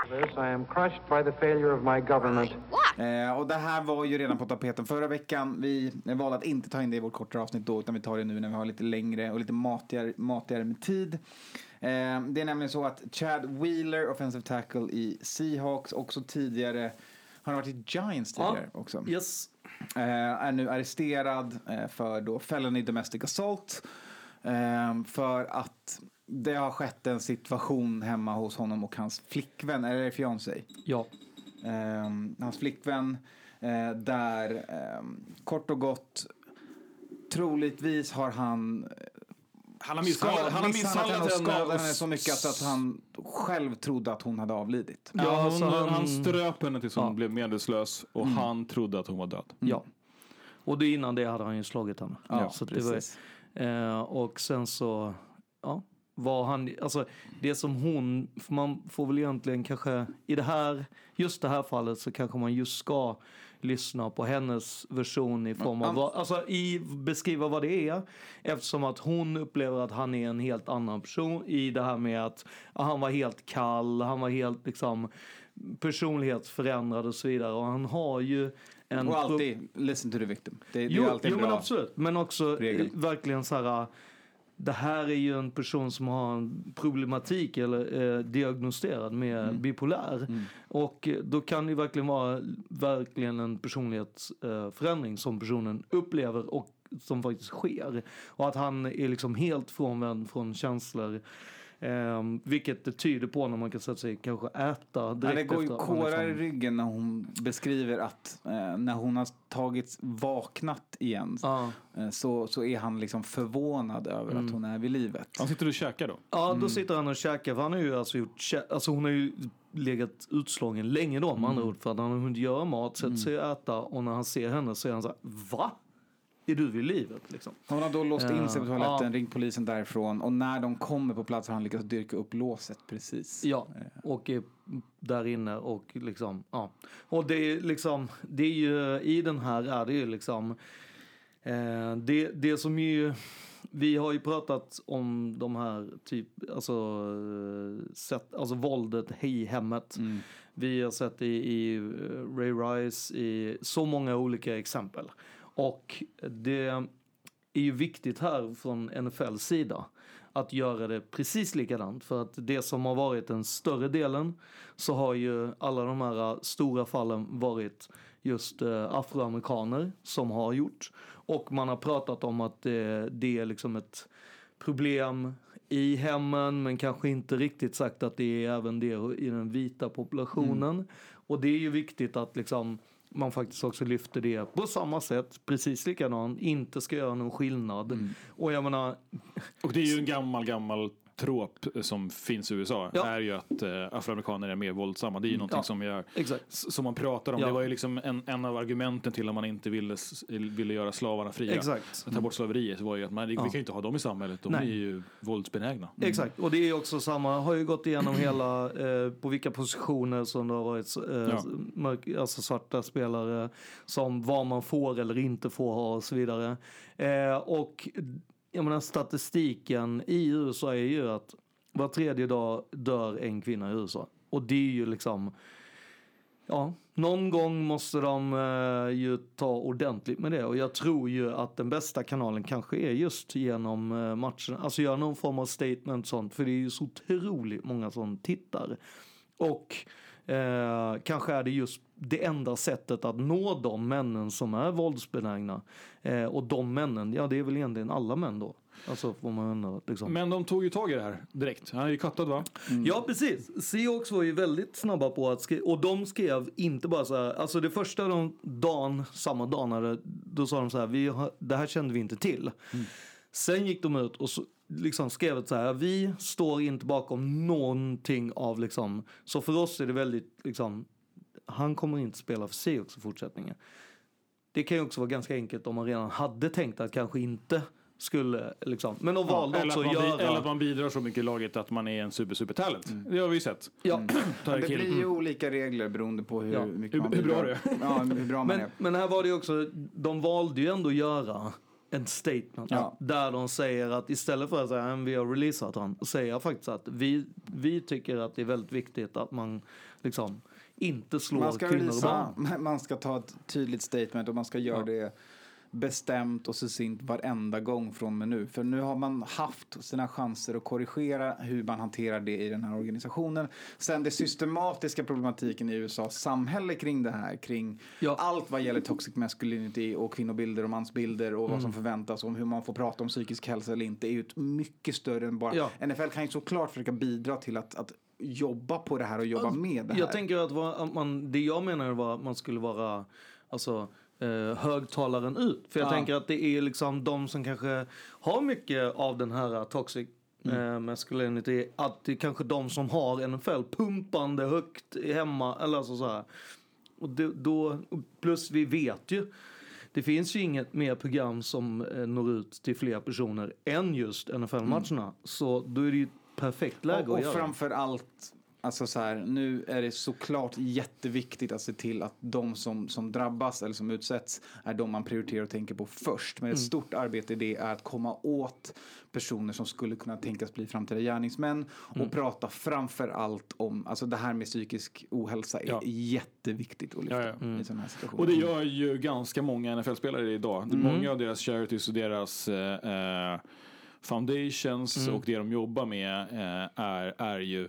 This, I am crushed by the failure of my government. Eh, och det här var ju redan på tapeten förra veckan. Vi valde att inte ta in det i vårt kortare avsnitt då, utan vi tar det nu när vi har lite längre och lite matigare, matigare med tid. Eh, det är nämligen så att Chad Wheeler, offensive tackle i Seahawks, också tidigare, har han varit i Giants tidigare också. Yes. Eh, är nu arresterad eh, för då felony domestic assault. Eh, för att det har skett en situation hemma hos honom och hans flickvän, eller fiancé. Ja. Eh, hans flickvän eh, där eh, kort och gott troligtvis har han eh, Han har misshandlat- han har misshandlat henne och skadat henne så mycket att, att han själv trodde att hon hade avlidit. Ja, hon, han- han ströp henne tills hon Ja. blev medvetslös och Mm. han trodde att hon var död. Ja. Och det innan det hade han ju slagit henne. Ja, så det precis. var, eh, och sen så, ja, var han, alltså det som hon, för man får väl egentligen kanske, i det här, just det här fallet så kanske man just ska lyssna på hennes version i form av, vad, alltså i, beskriva vad det är. Eftersom att hon upplever att han är en helt annan person i det här med att han var helt kall, han var helt liksom personlighetsförändrad och så vidare. Och han har ju en... och alltid listen to the victim. Det, det Jo, är alltid jo bra. men absolut. Men också regel. eh, verkligen så här. Det här är ju en person som har en problematik eller eh, diagnostiserad med Mm. bipolär. Och eh, då kan det verkligen vara verkligen en personlighetsförändring eh, som personen upplever och som faktiskt sker. Och att han är liksom helt frånvänd från känslor. Eh, vilket det tyder på när man kan sätta sig kanske äta Ja, direkt det går ju kårar i liksom- ryggen när hon beskriver att eh, när hon har tagit vaknat igen eh, så, så är han liksom förvånad över Mm. att hon är vid livet. Han sitter och käkar då? Ja, Mm. då sitter han och käkar. För han har ju alltså gjort, alltså hon har ju legat utslagen länge då med andra Mm. ord. För att han har hunnit göra mat, sätter sig och äta och när han ser henne så är han så här, va? Är du vid livet liksom? Hon har då låst in sig på Eh, toaletten, ringt polisen därifrån och när de kommer på plats har han lyckats dyrka upp låset precis. Ja, och är där inne och liksom, ja. Och det är liksom, det är ju, i den här är det ju liksom, eh, det, det som ju, vi har ju pratat om de här typ, alltså, eh, sätt, alltså våldet i hemmet. Vi har sett det i, i eh, Ray Rice i så många olika exempel. Och det är ju viktigt här från NFLs sida att göra det precis likadant. För att det som har varit den större delen så har ju alla de här stora fallen varit just eh, afroamerikaner som har gjort. Och man har pratat om att det, det är liksom ett problem i hemmen men kanske inte riktigt sagt att det är även det i den vita populationen. Mm. Och det är ju viktigt att liksom man faktiskt också lyfter det på samma sätt, precis likadant, inte ska göra någon skillnad. Mm. Och jag menar, Och det är ju en gammal, gammal trop som finns i USA. är ju att eh, afroamerikaner är mer våldsamma. Det är ju någonting Ja, som, s- som man pratar om. Ja. Det var ju liksom en, en av argumenten till att man inte ville, ville göra slavarna fria. Exakt. Ta bort slaveriet var ju att man, vi Ja. kan ju inte ha dem i samhället. De Nej. blir ju våldsbenägna. Exakt, och det är också samma, har ju gått igenom hela, eh, på vilka positioner som det har varit eh, Ja. mörk, alltså svarta spelare, som vad man får eller inte får ha och så vidare. Eh, och jag menar statistiken i USA är ju att var tredje dag dör en kvinna i USA. Och det är ju liksom, ja, någon gång måste de eh, ju ta ordentligt med det. Och jag tror ju att den bästa kanalen kanske är just genom eh, matchen. Alltså göra någon form av statement sånt. För det är ju så otroligt många som tittar. Och eh, kanske är det just det enda sättet att nå de männen som är våldsbenägna. Eh, och de männen, ja det är väl egentligen alla män då. Alltså får man liksom. Men de tog ju tag i det här direkt. Han är ju cuttad va? Ja, precis. Seahawks var ju väldigt snabba på att skriva. Och de skrev inte bara så här. Alltså det första de dagen, samma dag, när det, då sa de så här. Vi har, det här kände vi inte till. Sen gick de ut och så, liksom skrev ett så här. Vi står inte bakom någonting av liksom. Så för oss är det väldigt liksom. Han kommer inte spela för Seahawks i fortsättningen. Det kan ju också vara ganska enkelt om man redan hade tänkt att kanske inte skulle liksom. Men de valde eller, också att göra. eller att man bidrar så mycket i laget att man är en super, super talent. Det har vi ju sett. Ja. Men det blir ju olika regler beroende på hur Ja. mycket Hur- man hur bra är. Ja, hur bra man Men, är. men här var det ju också, de valde ju ändå att göra en statement. Ja. Där de säger att istället för att säga att vi har releasat han, säger faktiskt att vi, vi tycker att det är väldigt viktigt att man liksom inte slår Man ska, kvinnor och releasa, barn. man ska ta ett tydligt statement och man ska göra det bestämt och succinkt varenda gång från och nu. För nu har man haft sina chanser att korrigera hur man hanterar det i den här organisationen. Sen det systematiska problematiken i USAs samhälle kring det här, kring allt vad gäller toxic masculinity och kvinnobilder och mansbilder och vad Mm. som förväntas om hur man får prata om psykisk hälsa eller inte är ju mycket större än bara... Ja. NFL kan ju såklart försöka bidra till att, att jobba på det här och jobba med det här. Jag tänker att, vad- man, det jag menar var att man skulle vara alltså, eh, högtalaren ut. För jag Ja. tänker att det är liksom de som kanske har mycket av den här toxic Mm. eh, masculinity. Att det är kanske de som har NFL pumpande högt hemma. Eller alltså så här. Och det, då, plus vi vet ju. Det finns ju inget mer program som eh, når ut till fler personer än just NFL-matcherna. Så då är det ju perfekt läge och, och att göra. framför allt, alltså så här, nu är det såklart jätteviktigt att se till att de som, som drabbas eller som utsätts är de man prioriterar och tänker på först. Men ett Mm. stort arbete i det är att komma åt personer som skulle kunna tänkas bli framtida gärningsmän och Mm. prata framför allt om, alltså det här med psykisk ohälsa är Ja. jätteviktigt att lyfta Ja, ja. i sådana här situationer. Och det gör ju ganska många NFL-spelare idag. Mm. Många av deras charities och deras eh, eh, foundations Mm. och det de jobbar med eh, är, är ju...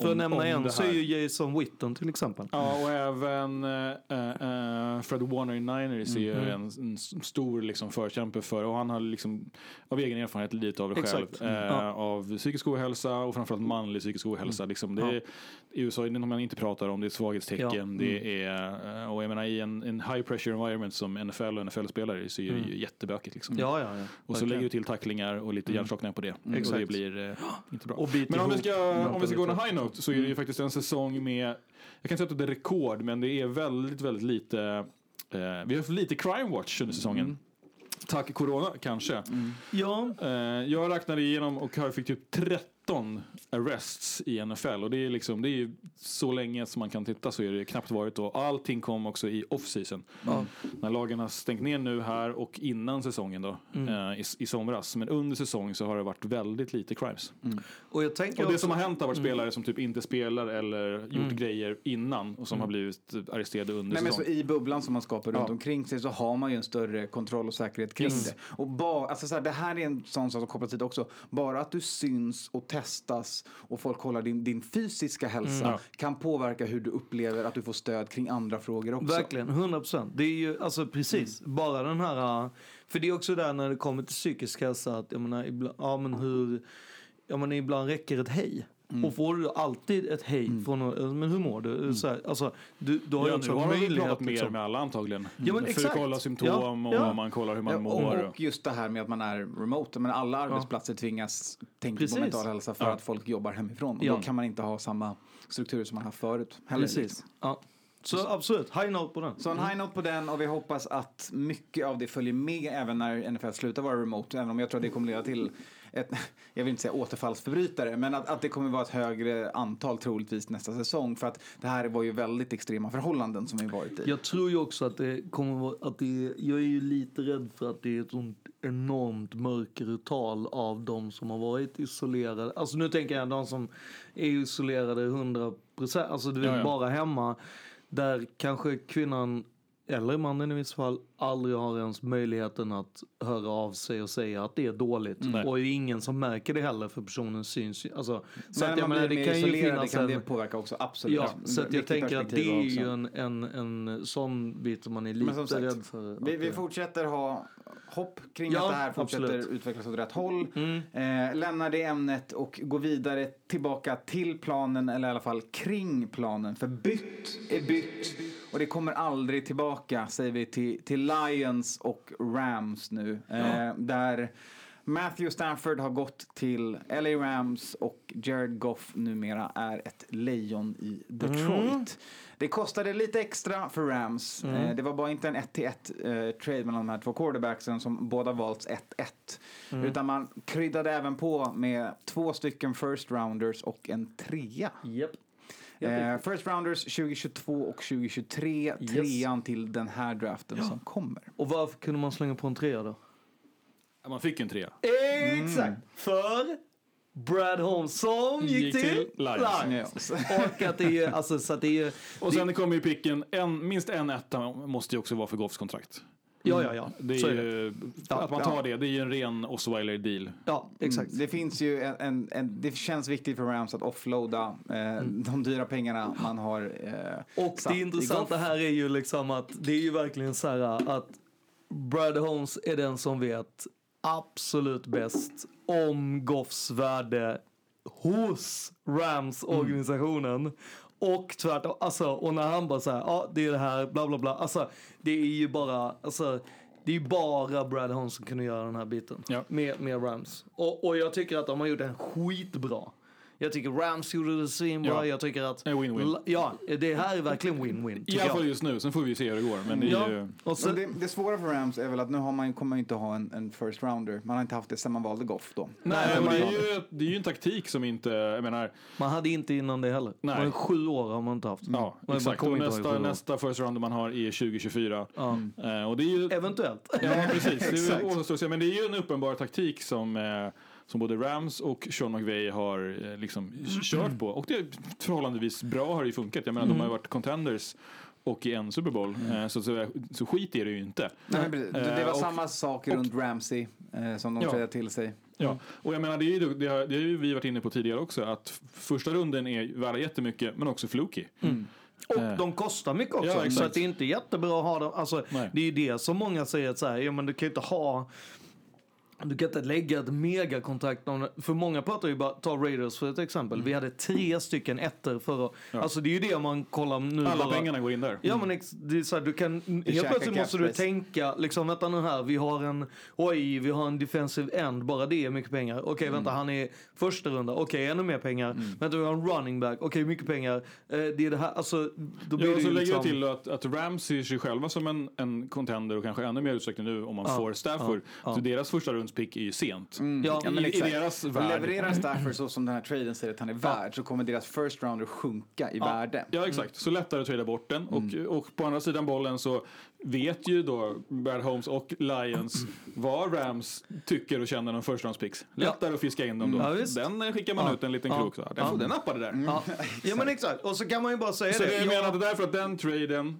För att nämna en så är ju Jason Witten till exempel. Ja, och även eh, eh, Fred Warner i Niners är ju Mm. en, en stor liksom, förkämpe för, och han har liksom av egen erfarenhet lite av det själv. Eh, Ja. Av psykisk ohälsa och framförallt manlig psykisk ohälsa. Mm. Liksom, det Ja. är, I USA är det något man inte pratar om, det är ett svaghetstecken. Ja. Mm. Det är, eh, och jag menar i en, en high pressure environment som NFL och NFL-spelare så är det Mm. ju jättebökigt. Liksom. Ja, ja, ja. Och så Verkligen. lägger du till tacklingar och lite Mm. hjärnskakningar på det. Mm. Och det blir eh, inte bra. Men om vi ska, om vi ska gå en high note så är det ju faktiskt en säsong med, jag kan inte säga att det är rekord, men det är väldigt, väldigt lite, eh, vi har haft lite crime watch under säsongen. Tack corona kanske. Ja. Eh, jag räknade igenom och har fick typ 13 arrests i NFL och det är liksom, det är ju så länge som man kan titta så är det knappt varit och allting kom också i off-season. Ja. När lagen har stängt ner nu här och innan säsongen då, Mm. eh, i, i somras. Men under säsong så har det varit väldigt lite crimes. Och jag tänker Och det också- som har hänt har varit Mm. spelare som typ inte spelar eller gjort Mm. grejer innan och som Mm. har blivit arresterade under Nej, men så säsong. I bubblan som man skapar runt Ja. omkring sig så har man ju en större kontroll och säkerhet kring det. Och ba, alltså så här, det här är en sån sak som kopplas hit också. Bara att du syns och testas och folk kollar din, din fysiska hälsa Mm. Ja. kan påverka hur du upplever att du får stöd kring andra frågor också. Verkligen, 100 procent. Det är ju, alltså precis, bara den här, äh, för det är också där när det kommer till psykisk hälsa, att jag menar, ibland, ja men hur, ja men ibland räcker ett hej. Mm. Och får du alltid ett hej från någon, men hur mår du? Så här, alltså, du, du har ju Ja, också nu har möjlighet. pratat mer liksom. med alla antagligen. Ja, men för exakt. att kolla symptom Ja, och ja. man kollar hur man Ja, mår. och, och just det här med att man är remote. Men alla arbetsplatser tvingas tänka Precis. på mental hälsa för Ja. att folk jobbar hemifrån. Och Ja. då kan man inte ha samma strukturer som man haft förut. Heller, Precis. liksom. Ja. Så absolut, high note på den. Så en high note på den och vi hoppas att mycket av det följer med även när NFL slutar vara remote. Även om jag tror att det kommer leda till ett, jag vill inte säga återfallsförbrytare, men att, att det kommer vara ett högre antal troligtvis nästa säsong. För att det här var ju väldigt extrema förhållanden som vi varit i. Jag tror ju också att det kommer vara, att det, jag är ju lite rädd för att det är ett sånt enormt mörkertal av de som har varit isolerade. Alltså nu tänker jag de som är isolerade 100 procent, alltså du vet Ja, ja. bara hemma. Där kanske kvinnan, eller mannen i vissa fall, aldrig har ens möjligheten att höra av sig och säga att det är dåligt. Nej. Och det är ingen som märker det heller för personen syns ju. Alltså, så Men att jag menar, det kan ju finnas kan en... det påverka också, absolut. Ja, så att jag tänker att det är ju också. en, en, en sån bit som man är lite sagt, rädd för. Vi, vi det- fortsätter ha hopp kring Ja, att det här fortsätter absolut. utvecklas åt rätt håll. Mm. Eh, lämnar det ämnet och går vidare tillbaka till planen, eller i alla fall kring planen. För bytt är bytt och det kommer aldrig tillbaka, säger vi till, till Lions och Rams nu. Eh, där Matthew Stafford har gått till LA Rams och Jared Goff numera är ett lejon i Detroit. Mm. Det kostade lite extra för Rams. Mm. Eh, det var bara inte en 1-1 eh, trade mellan de här två quarterbacksen som båda valts 1-1. Mm. Utan man kryddade även på med två stycken first rounders och en trea. Yep. Eh, first rounders 2022 och 2023. Yes. Trean till den här draften som kommer. Och varför kunde man slänga på en trea då? Ja, Man fick ju en trea. Exakt! För Brad Holmes som gick, Gick till, till Lions. Och att det är, alltså så att det är... Och sen kommer ju picken, en, minst en etta måste ju också vara för Goffs kontrakt. Ja, ja, ja. Det är Så är ju, att man tar det, det är ju en ren Osweiler deal. Ja, exakt. Mm. Det finns ju en, en, en, det känns viktigt för Rams att offloada eh, de dyra pengarna man har eh, Och det intressanta här är ju liksom att det är ju verkligen så här att Brad Holmes är den som vet absolut bäst om Goffs värde hos Rams-organisationen. Och tvärtom, alltså, och när han bara säger ja det är det här, bla bla bla. Alltså, det är ju bara, alltså, det är ju bara Brad Holmes som kunde göra den här biten. Med, med Rams. Och, och jag tycker att de har gjort den skitbra. Jag tycker Rams gjorde det svinbra. Ja. Jag tycker att... Win-win. Ja, det här är verkligen win-win. I alla fall just nu, sen får vi se hur det går. Men det är Ja. ju... Och så, Men det, det svåra för Rams är väl att nu har man, kommer man inte ha en, en first rounder. Man har inte haft det sen man valde Goff då. Nej, men men det, är ju, det är ju en taktik som inte, jag menar, man hade inte innan det heller. Nej. Men sju år har man inte haft. ja Man exakt. Och nästa, nästa first round man har är 2024. Ja. Eh, och det är ju, Eventuellt. ja precis, det är men det är ju en uppenbar taktik som, eh, som både Rams och Sean McVay har eh, liksom kört på. Och det är förhållandevis bra har det ju funkat. Jag menar Mm. de har ju varit contenders och i en Super Bowl. Eh, så, så, så skit är det ju inte. Nej, det, det Eh, var och- samma sak runt Ramsey eh, som de Ja. till sig. Ja, och jag menar det, är ju, det, har, det har ju vi varit inne på tidigare också att första runden är värda jättemycket men också fluky. Och Eh. de kostar mycket också. Ja, så exakt. att det är inte jättebra att ha dem. Alltså, Nej. det är ju det som många säger att så här, ja, men du kan ju inte ha du kan inte lägga ett megakontrakt För många pratar ju bara, ta Raiders för ett exempel. Vi hade tre stycken ettor förra Ja. Alltså det är ju det man kollar nu. Alla bara. pengarna går in där. Ja men ex, det är så här, du kan, helt plötsligt måste du tänka, liksom vänta nu här, vi har en, oj, vi har en defensive end, bara det är mycket pengar. Okej, vänta, han är första runda, okej, ännu mer pengar. Vänta, vi har en running back, okej, mycket pengar. Eh, det är det här, alltså, då blir Ja, det så ju lägger liksom... jag till att, att Rams ser sig själva som en, en contender och kanske ännu mer utsträckning nu om man Ja, får Stafford. ja. Så deras första rundspick är ju sent. Ja, Ja, men I, I deras värld. levererar Stafford så som den här traden säger att han är värd så kommer deras first rounder sjunka i värde. Ja, exakt. Så lättare att trada bort den. Och, och på andra sidan bollen så vet ju då Brad Holmes och Lions vad Rams tycker och känner om first round picks. Lättare att fiska in dem då. Ja, den skickar man Ja. ut en liten Ja. krok så. här. Den, Ja. den nappade där. Ja. ja men exakt, och så kan man ju bara säga Så det. jag Ja. menar att det är därför att den traden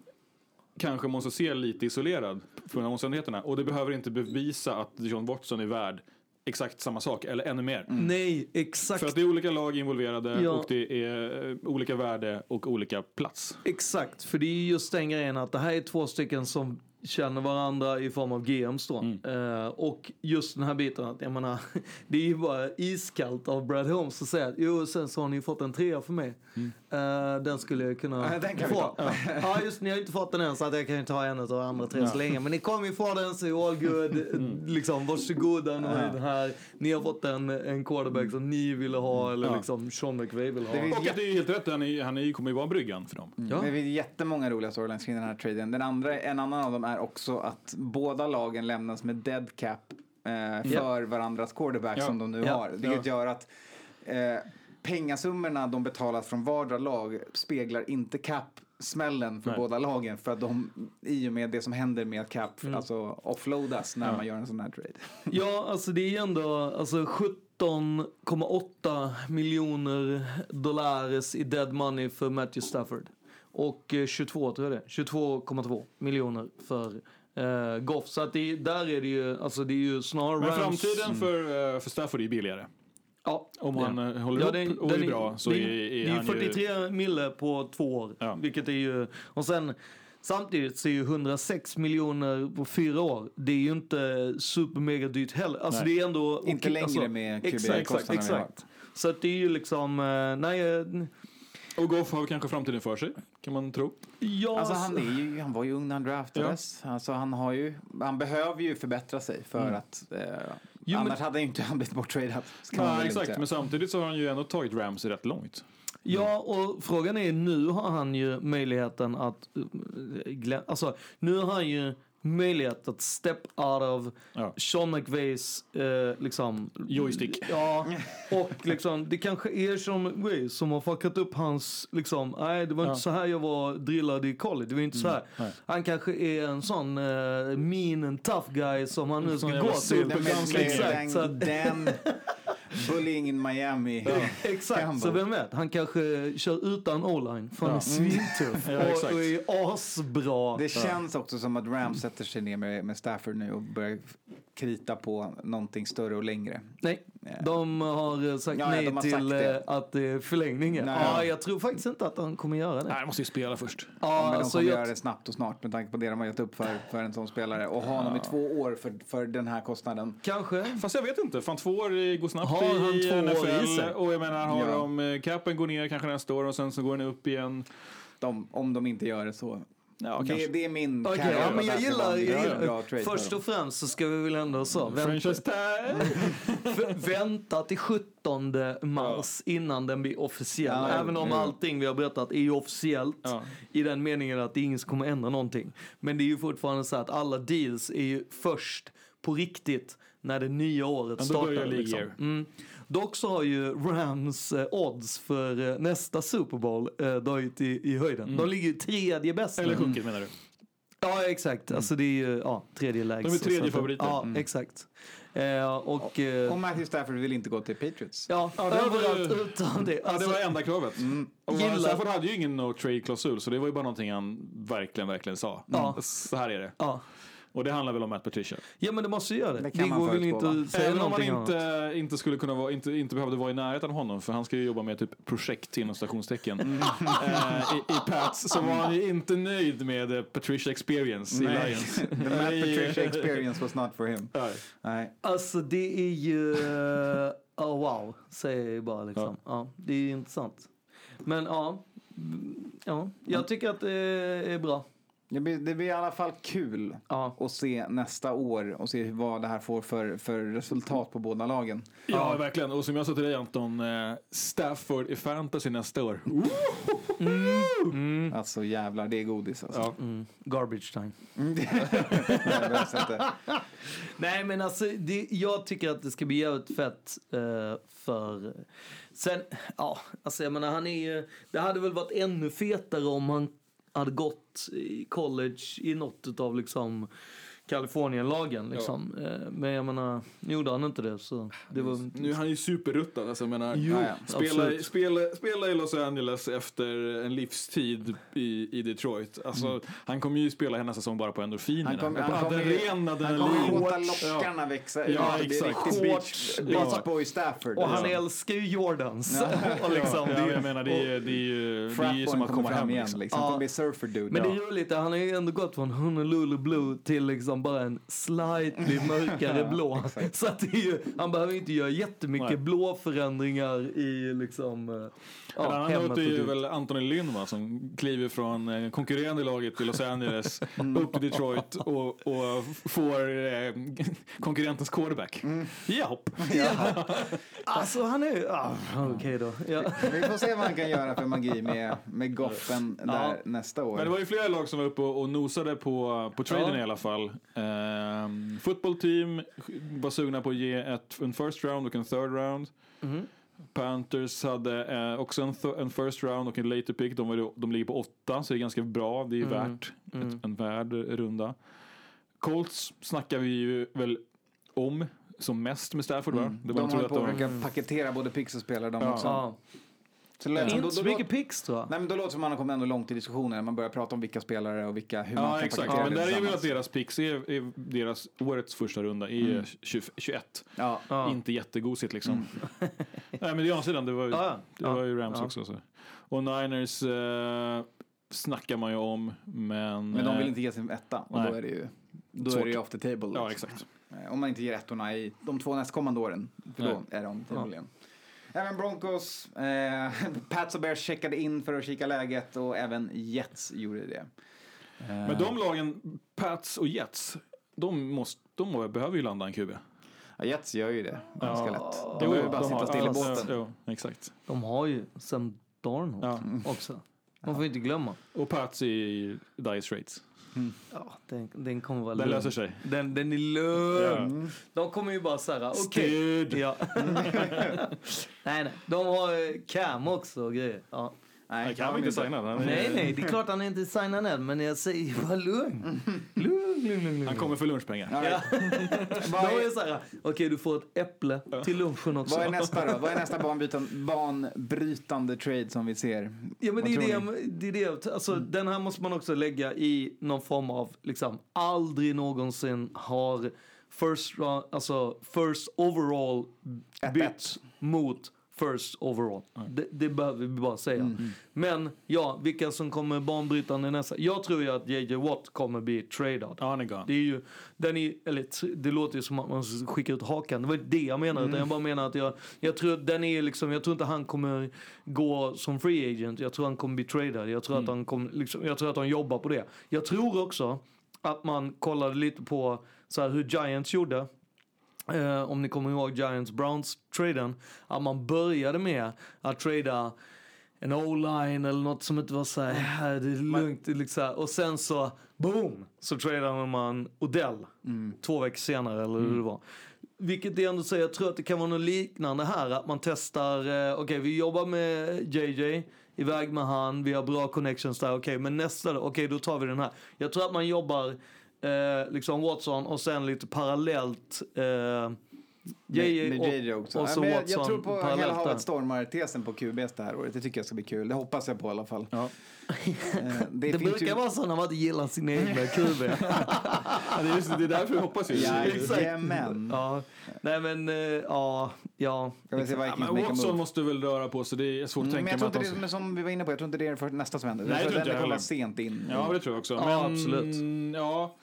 kanske måste se lite isolerad från omständigheterna. Och det behöver inte bevisa att John Watson är värd exakt samma sak eller ännu mer. Nej, exakt. För att det är olika lag involverade Ja. och det är eh, olika värde och olika plats. Exakt, för det är ju just den grejen att det här är två stycken som känner varandra i form av GMs då. Eh, och just den här biten att, jag menar, det är ju bara iskallt av Brad Holmes att säga att jo, sen så har ni fått en trea för mig. Eh, den skulle jag kunna Ja, den kan få. ta. Ja. just ni har ju inte fått den än så att jag kan ju ta en av andra tre så länge. Men ni kommer ju få den så all good. Liksom, varsågoda nu är den här. Ni har fått en, en quarterback som ni ville ha eller Ja. liksom Sean McVay vill ha. Det är Och att det är helt rätt, han, är, han är, kommer ju vara bryggan för dem. Ja. Det finns jättemånga roliga storylines kring den här traden. Den andra, en annan av dem är också att båda lagen lämnas med dead cap eh, för varandras quarterback Ja. som de nu Ja. har. Vilket gör att eh, pengasummorna de betalat från vardera lag speglar inte cap smällen för Nej. båda lagen för att de i och med det som händer med att cap alltså offloadas när Ja. man gör en sån här trade. Ja, alltså det är ju ändå alltså 17,8 miljoner dollars i dead money för Matthew Stafford. Och eh, 22 tror jag det är. 22,2 miljoner för eh, Goff. Så att det, där är det ju, alltså det är ju snarare Men Rams- framtiden för, eh, för Stafford är ju billigare. Ja, Om han den. eh, håller Ja, den- och den är bra så det, är, är det är han ju... 43 mille på två år. Vilket är ju, och sen samtidigt så är ju 106 miljoner på fyra år, det är ju inte supermega dyrt heller. Alltså Nej. det är ändå... Inte längre alltså, med Exakt, exakt, QB-kostnaderna har. exakt. Så att det är ju liksom, eh, nej... Och Goff har kanske framtiden för sig, kan man tro. Ja, Alltså han, är ju, han var ju ung när han draftades. Alltså han, har ju, han behöver ju förbättra sig för Mm. att eh, Jo, men- annars hade han ju inte han blivit borttradad. Nej, exakt, säga. men samtidigt så har han ju ändå tagit Ramsey rätt långt. Ja, och frågan är nu har han ju möjligheten att... eh, Alltså, nu har han ju möjlighet att step out of Sean McVays eh, liksom... Joystick. Ja, och liksom det kanske är Sean McVay som har fuckat upp hans liksom, nej det var Ja. inte så här jag var drillad i college, det var inte så här. Mm, nej. Han kanske är en sån uh, mean and tough guy som han nu ska gå till. Exakt, Den bullying in Miami. Exakt, Campbell. så vem vet? Han kanske kör utan o-line för han Ja. är svintuff Ja, och, och är asbra. Det känns också som att Rams sätter sig ner med, med Stafford nu och börjar krita på någonting större och längre. Nej, de har eh, sagt Ja, ja, nej de har till sagt det. eh, att det är förlängning. Nej. Ja, jag tror faktiskt inte att han kommer göra det. Nej, han måste ju spela först. Ja, men de alltså kommer jag- göra det snabbt och snart med tanke på det de har gett upp för, för en sån spelare. Och ha honom i två år för, för den här kostnaden. Kanske. Fast jag vet inte, fan två år går snabbt Har han i två år NFL. i sig? Och jag menar, har Ja. de eh, capen går ner kanske nästa år och sen så går den upp igen. De, om de inte gör det så. Ja, det, det är min carry ja, men jag gillar, jag gillar först för och främst så ska vi väl ändå så vänta, Franchise tag! v- vänta till 17 mars innan den blir officiell. Ja, Även om ja. allting vi har berättat är ju officiellt Ja. i den meningen att ingen kommer ändra någonting. Men det är ju fortfarande så att alla deals är ju först på riktigt när det nya året startar. liksom. mm. Dock så har ju Rams eh, odds för eh, nästa Super Bowl eh, dragit i, i höjden. De ligger ju tredje bäst. Mm. Eller sjunkit menar du? Ja, exakt. Alltså det är ju ja, tredje lägst. De är tredje favoriter. Ja, Mm. exakt. Eh, och... Eh, Och Matthew Stafford vill inte gå till Patriots. ja, Ja, det var överallt det- utom det. Ja, det Alltså, var enda kravet. Och Gillar- Stafford hade ju ingen no trade-klausul så det var ju bara någonting han verkligen, verkligen sa. Ja. Så här är det. ja. Och det handlar väl om Matt Patricia. ja, men det måste ju göra det. Det Det, kan man går väl förutspå, inte säga Även om man någonting annat. inte, inte skulle kunna vara, inte, inte behövde vara i närheten av honom för han ska ju jobba med typ projekt inom stationstecken eh, i, i Pats så var han ju inte nöjd med eh, Patricia experience i Nej. Lions. The Matt. Patricia experience was not for him. Nej. Nej. Alltså det är ju... eh, Oh, wow, säger jag bara liksom. Ja. det är ju intressant. Men ja, mm, ja, jag tycker att det är bra. Det blir, det blir i alla fall kul Ja. att se nästa år och se vad det här får för, för resultat på båda lagen. Ja, verkligen. Och som jag sa till dig Anton, eh, Stafford i fantasy nästa år. Alltså jävlar, det är godis alltså. Ja. Mm. Garbage time. Mm. Nej men alltså det, jag tycker att det ska bli jävligt fett eh, för sen, ja alltså jag menar han är ju, det hade väl varit ännu fetare om han hade gått i college i något av liksom Kalifornienlagen liksom. Eh, Men jag menar, gjorde han inte det så det var... Nu är han ju superruttad. Alltså, jag menar, Jo, spela, spela, spela i Los Angeles efter en livstid i, i Detroit. Alltså, Han kommer ju spela hela säsong bara på endorfinerna. Han kommer- han ju- han adrenalin. kommer ju låta lockarna växa ut. Ja, Det är exakt. riktigt beach- beach Ja. boy Stafford. Och han Ja. älskar ju Jordans. Ja. och liksom, ja, det är- jag menar, det är, ju- det är ju, det är ju Fratboyn som att komma hem. igen, Liksom. liksom. Han kommer bli surfer dude. Men det Ja. är roligt, han har ju ändå gått från Honolulu Blue till liksom bara en slightly mörkare Ja, blå. Så att det är ju, han behöver inte göra jättemycket Nej. blå förändringar i liksom, eh, en ja, annan hemmet låt är och ju väl Anthony Lynn va, som kliver från eh, konkurrerande laget i Los Angeles upp till Detroit och, och får eh, konkurrentens quarterback. Japp. Alltså han är ju, ah, okej då. Ja. Vi får se vad han kan göra för magi med, med Goffen där Ja. nästa år. Men det var ju flera lag som var uppe och, och nosade på, på traden Ja. i alla fall. Um, football team var sugna på att ge ett, en first round och en third round. Mhm. Panthers hade eh, också en, th- en first round och en later pick. De, var, de ligger på åtta, så det är ganska bra. Det är Mm. värt Mm. Ett, en värd runda. Colts snackar vi ju väl om som mest med Stafford va? Mm. Det de man håller tror på att försöka paketera både pix och spelare de Ja. också. Ja. Så det lät Inte då- så då- mycket picks tror jag. Nej men då låter det som man har kommit ändå långt i diskussionen. Man börjar prata om vilka spelare och vilka, hur man Ja kan exakt, paketera men det där är väl att deras picks är, är deras årets första runda är Mm. 20, 21. Ja. Inte jättegosigt liksom. Nej men det är å andra sidan, det var, ju- Ja, ja. det var ju Rams Ja. också. Så. Och Niners eh, snackar man ju om, men... Men de vill eh, inte ge sin etta och nej. då är det ju då Svårt. är det ju off the table. Ja, liksom. exakt. Eh, Om man inte ger ettorna i de två nästkommande åren. För då Nej. är de förmodligen. Även Broncos, eh, Pats och Bears checkade in för att kika läget och även Jets gjorde det. Eh, Men de lagen, Pats och Jets, de, måste, de behöver ju landa en QB. Ja, Jets gör ju det ganska lätt. De Jo, behöver bara de sitta har- still i ja, båten. Jo, exakt. De har ju Sam Darnold också. Man får inte glömma. Och Pats i Dire Straits. Ja, den, den kommer vara Den lugn. löser sig. Den, den är lugn. De kommer ju bara säga okej. Stud. Ja. nej, nej. De har eh, Cam också och grejer. Ja. Nej, Cam är inte signad. Han är- Nej, nej, det är klart han är inte signad än, men jag säger bara lugn. Lugn, lugn, lugn. Han kommer för lunchpengar. Ja. Vad De är- så här, okej du får ett äpple till lunchen också. Vad är nästa då? Vad är nästa banbrytande, banbrytande trade som vi ser? Ja men det är det? Mm. det är det, alltså den här måste man också lägga i någon form av, liksom, aldrig någonsin har first, alltså first overall bytt mot first overall. Det, det behöver vi bara säga. Mm. Men ja, vilka som kommer banbrytande nästa? Jag tror ju att JJ Watt kommer bli tradad. Ja, han är gone. Det är ju, den är, eller det låter ju som att man skickar ut hakan. Det var inte det jag menade. Mm. Utan jag bara menar att jag, jag tror den är liksom, jag tror inte han kommer gå som free agent. Jag tror han kommer bli tradad. Jag tror att han kommer, liksom, jag tror att han jobbar på det. Jag tror också att man kollade lite på så här, hur Giants gjorde. Eh, om ni kommer ihåg Giants Browns-traden. Att man började med att trada en o-line eller något som inte var så här, "Äh, det är lugnt. det är liksom, och sen så, boom, så tradade man Odell två veckor senare eller hur det var. Vilket det ändå säger, jag tror att det kan vara något liknande här, att man testar, eh, okej vi jobbar med JJ, iväg med han, vi har bra connections där, okej men nästa då, okej då tar vi den här. Jag tror att man jobbar eh, liksom Watson och sen lite parallellt eh, JJ med, och, med JJ också. och så Ja, men jag, Watson jag tror på hela havet stormar-tesen på QBs det här året. Det tycker jag ska bli kul. Det hoppas jag på i alla fall. Ja. Det, finns brukar ju- vara så när man inte gillar sin egna QB. Ja, det, är just, det är därför jag hoppas ju. Jajamän. Ja. Nej men, eh, ja, ja. Vi Ja, Watson move. måste väl röra på sig. Det är svårt att Mm, tänka men jag tror mig inte det, som vi var inne på, jag tror inte det är för nästa som händer. Nej, jag jag tror den inte kommer jag sent in. Ja, det tror jag också. Ja, men, absolut. Ja,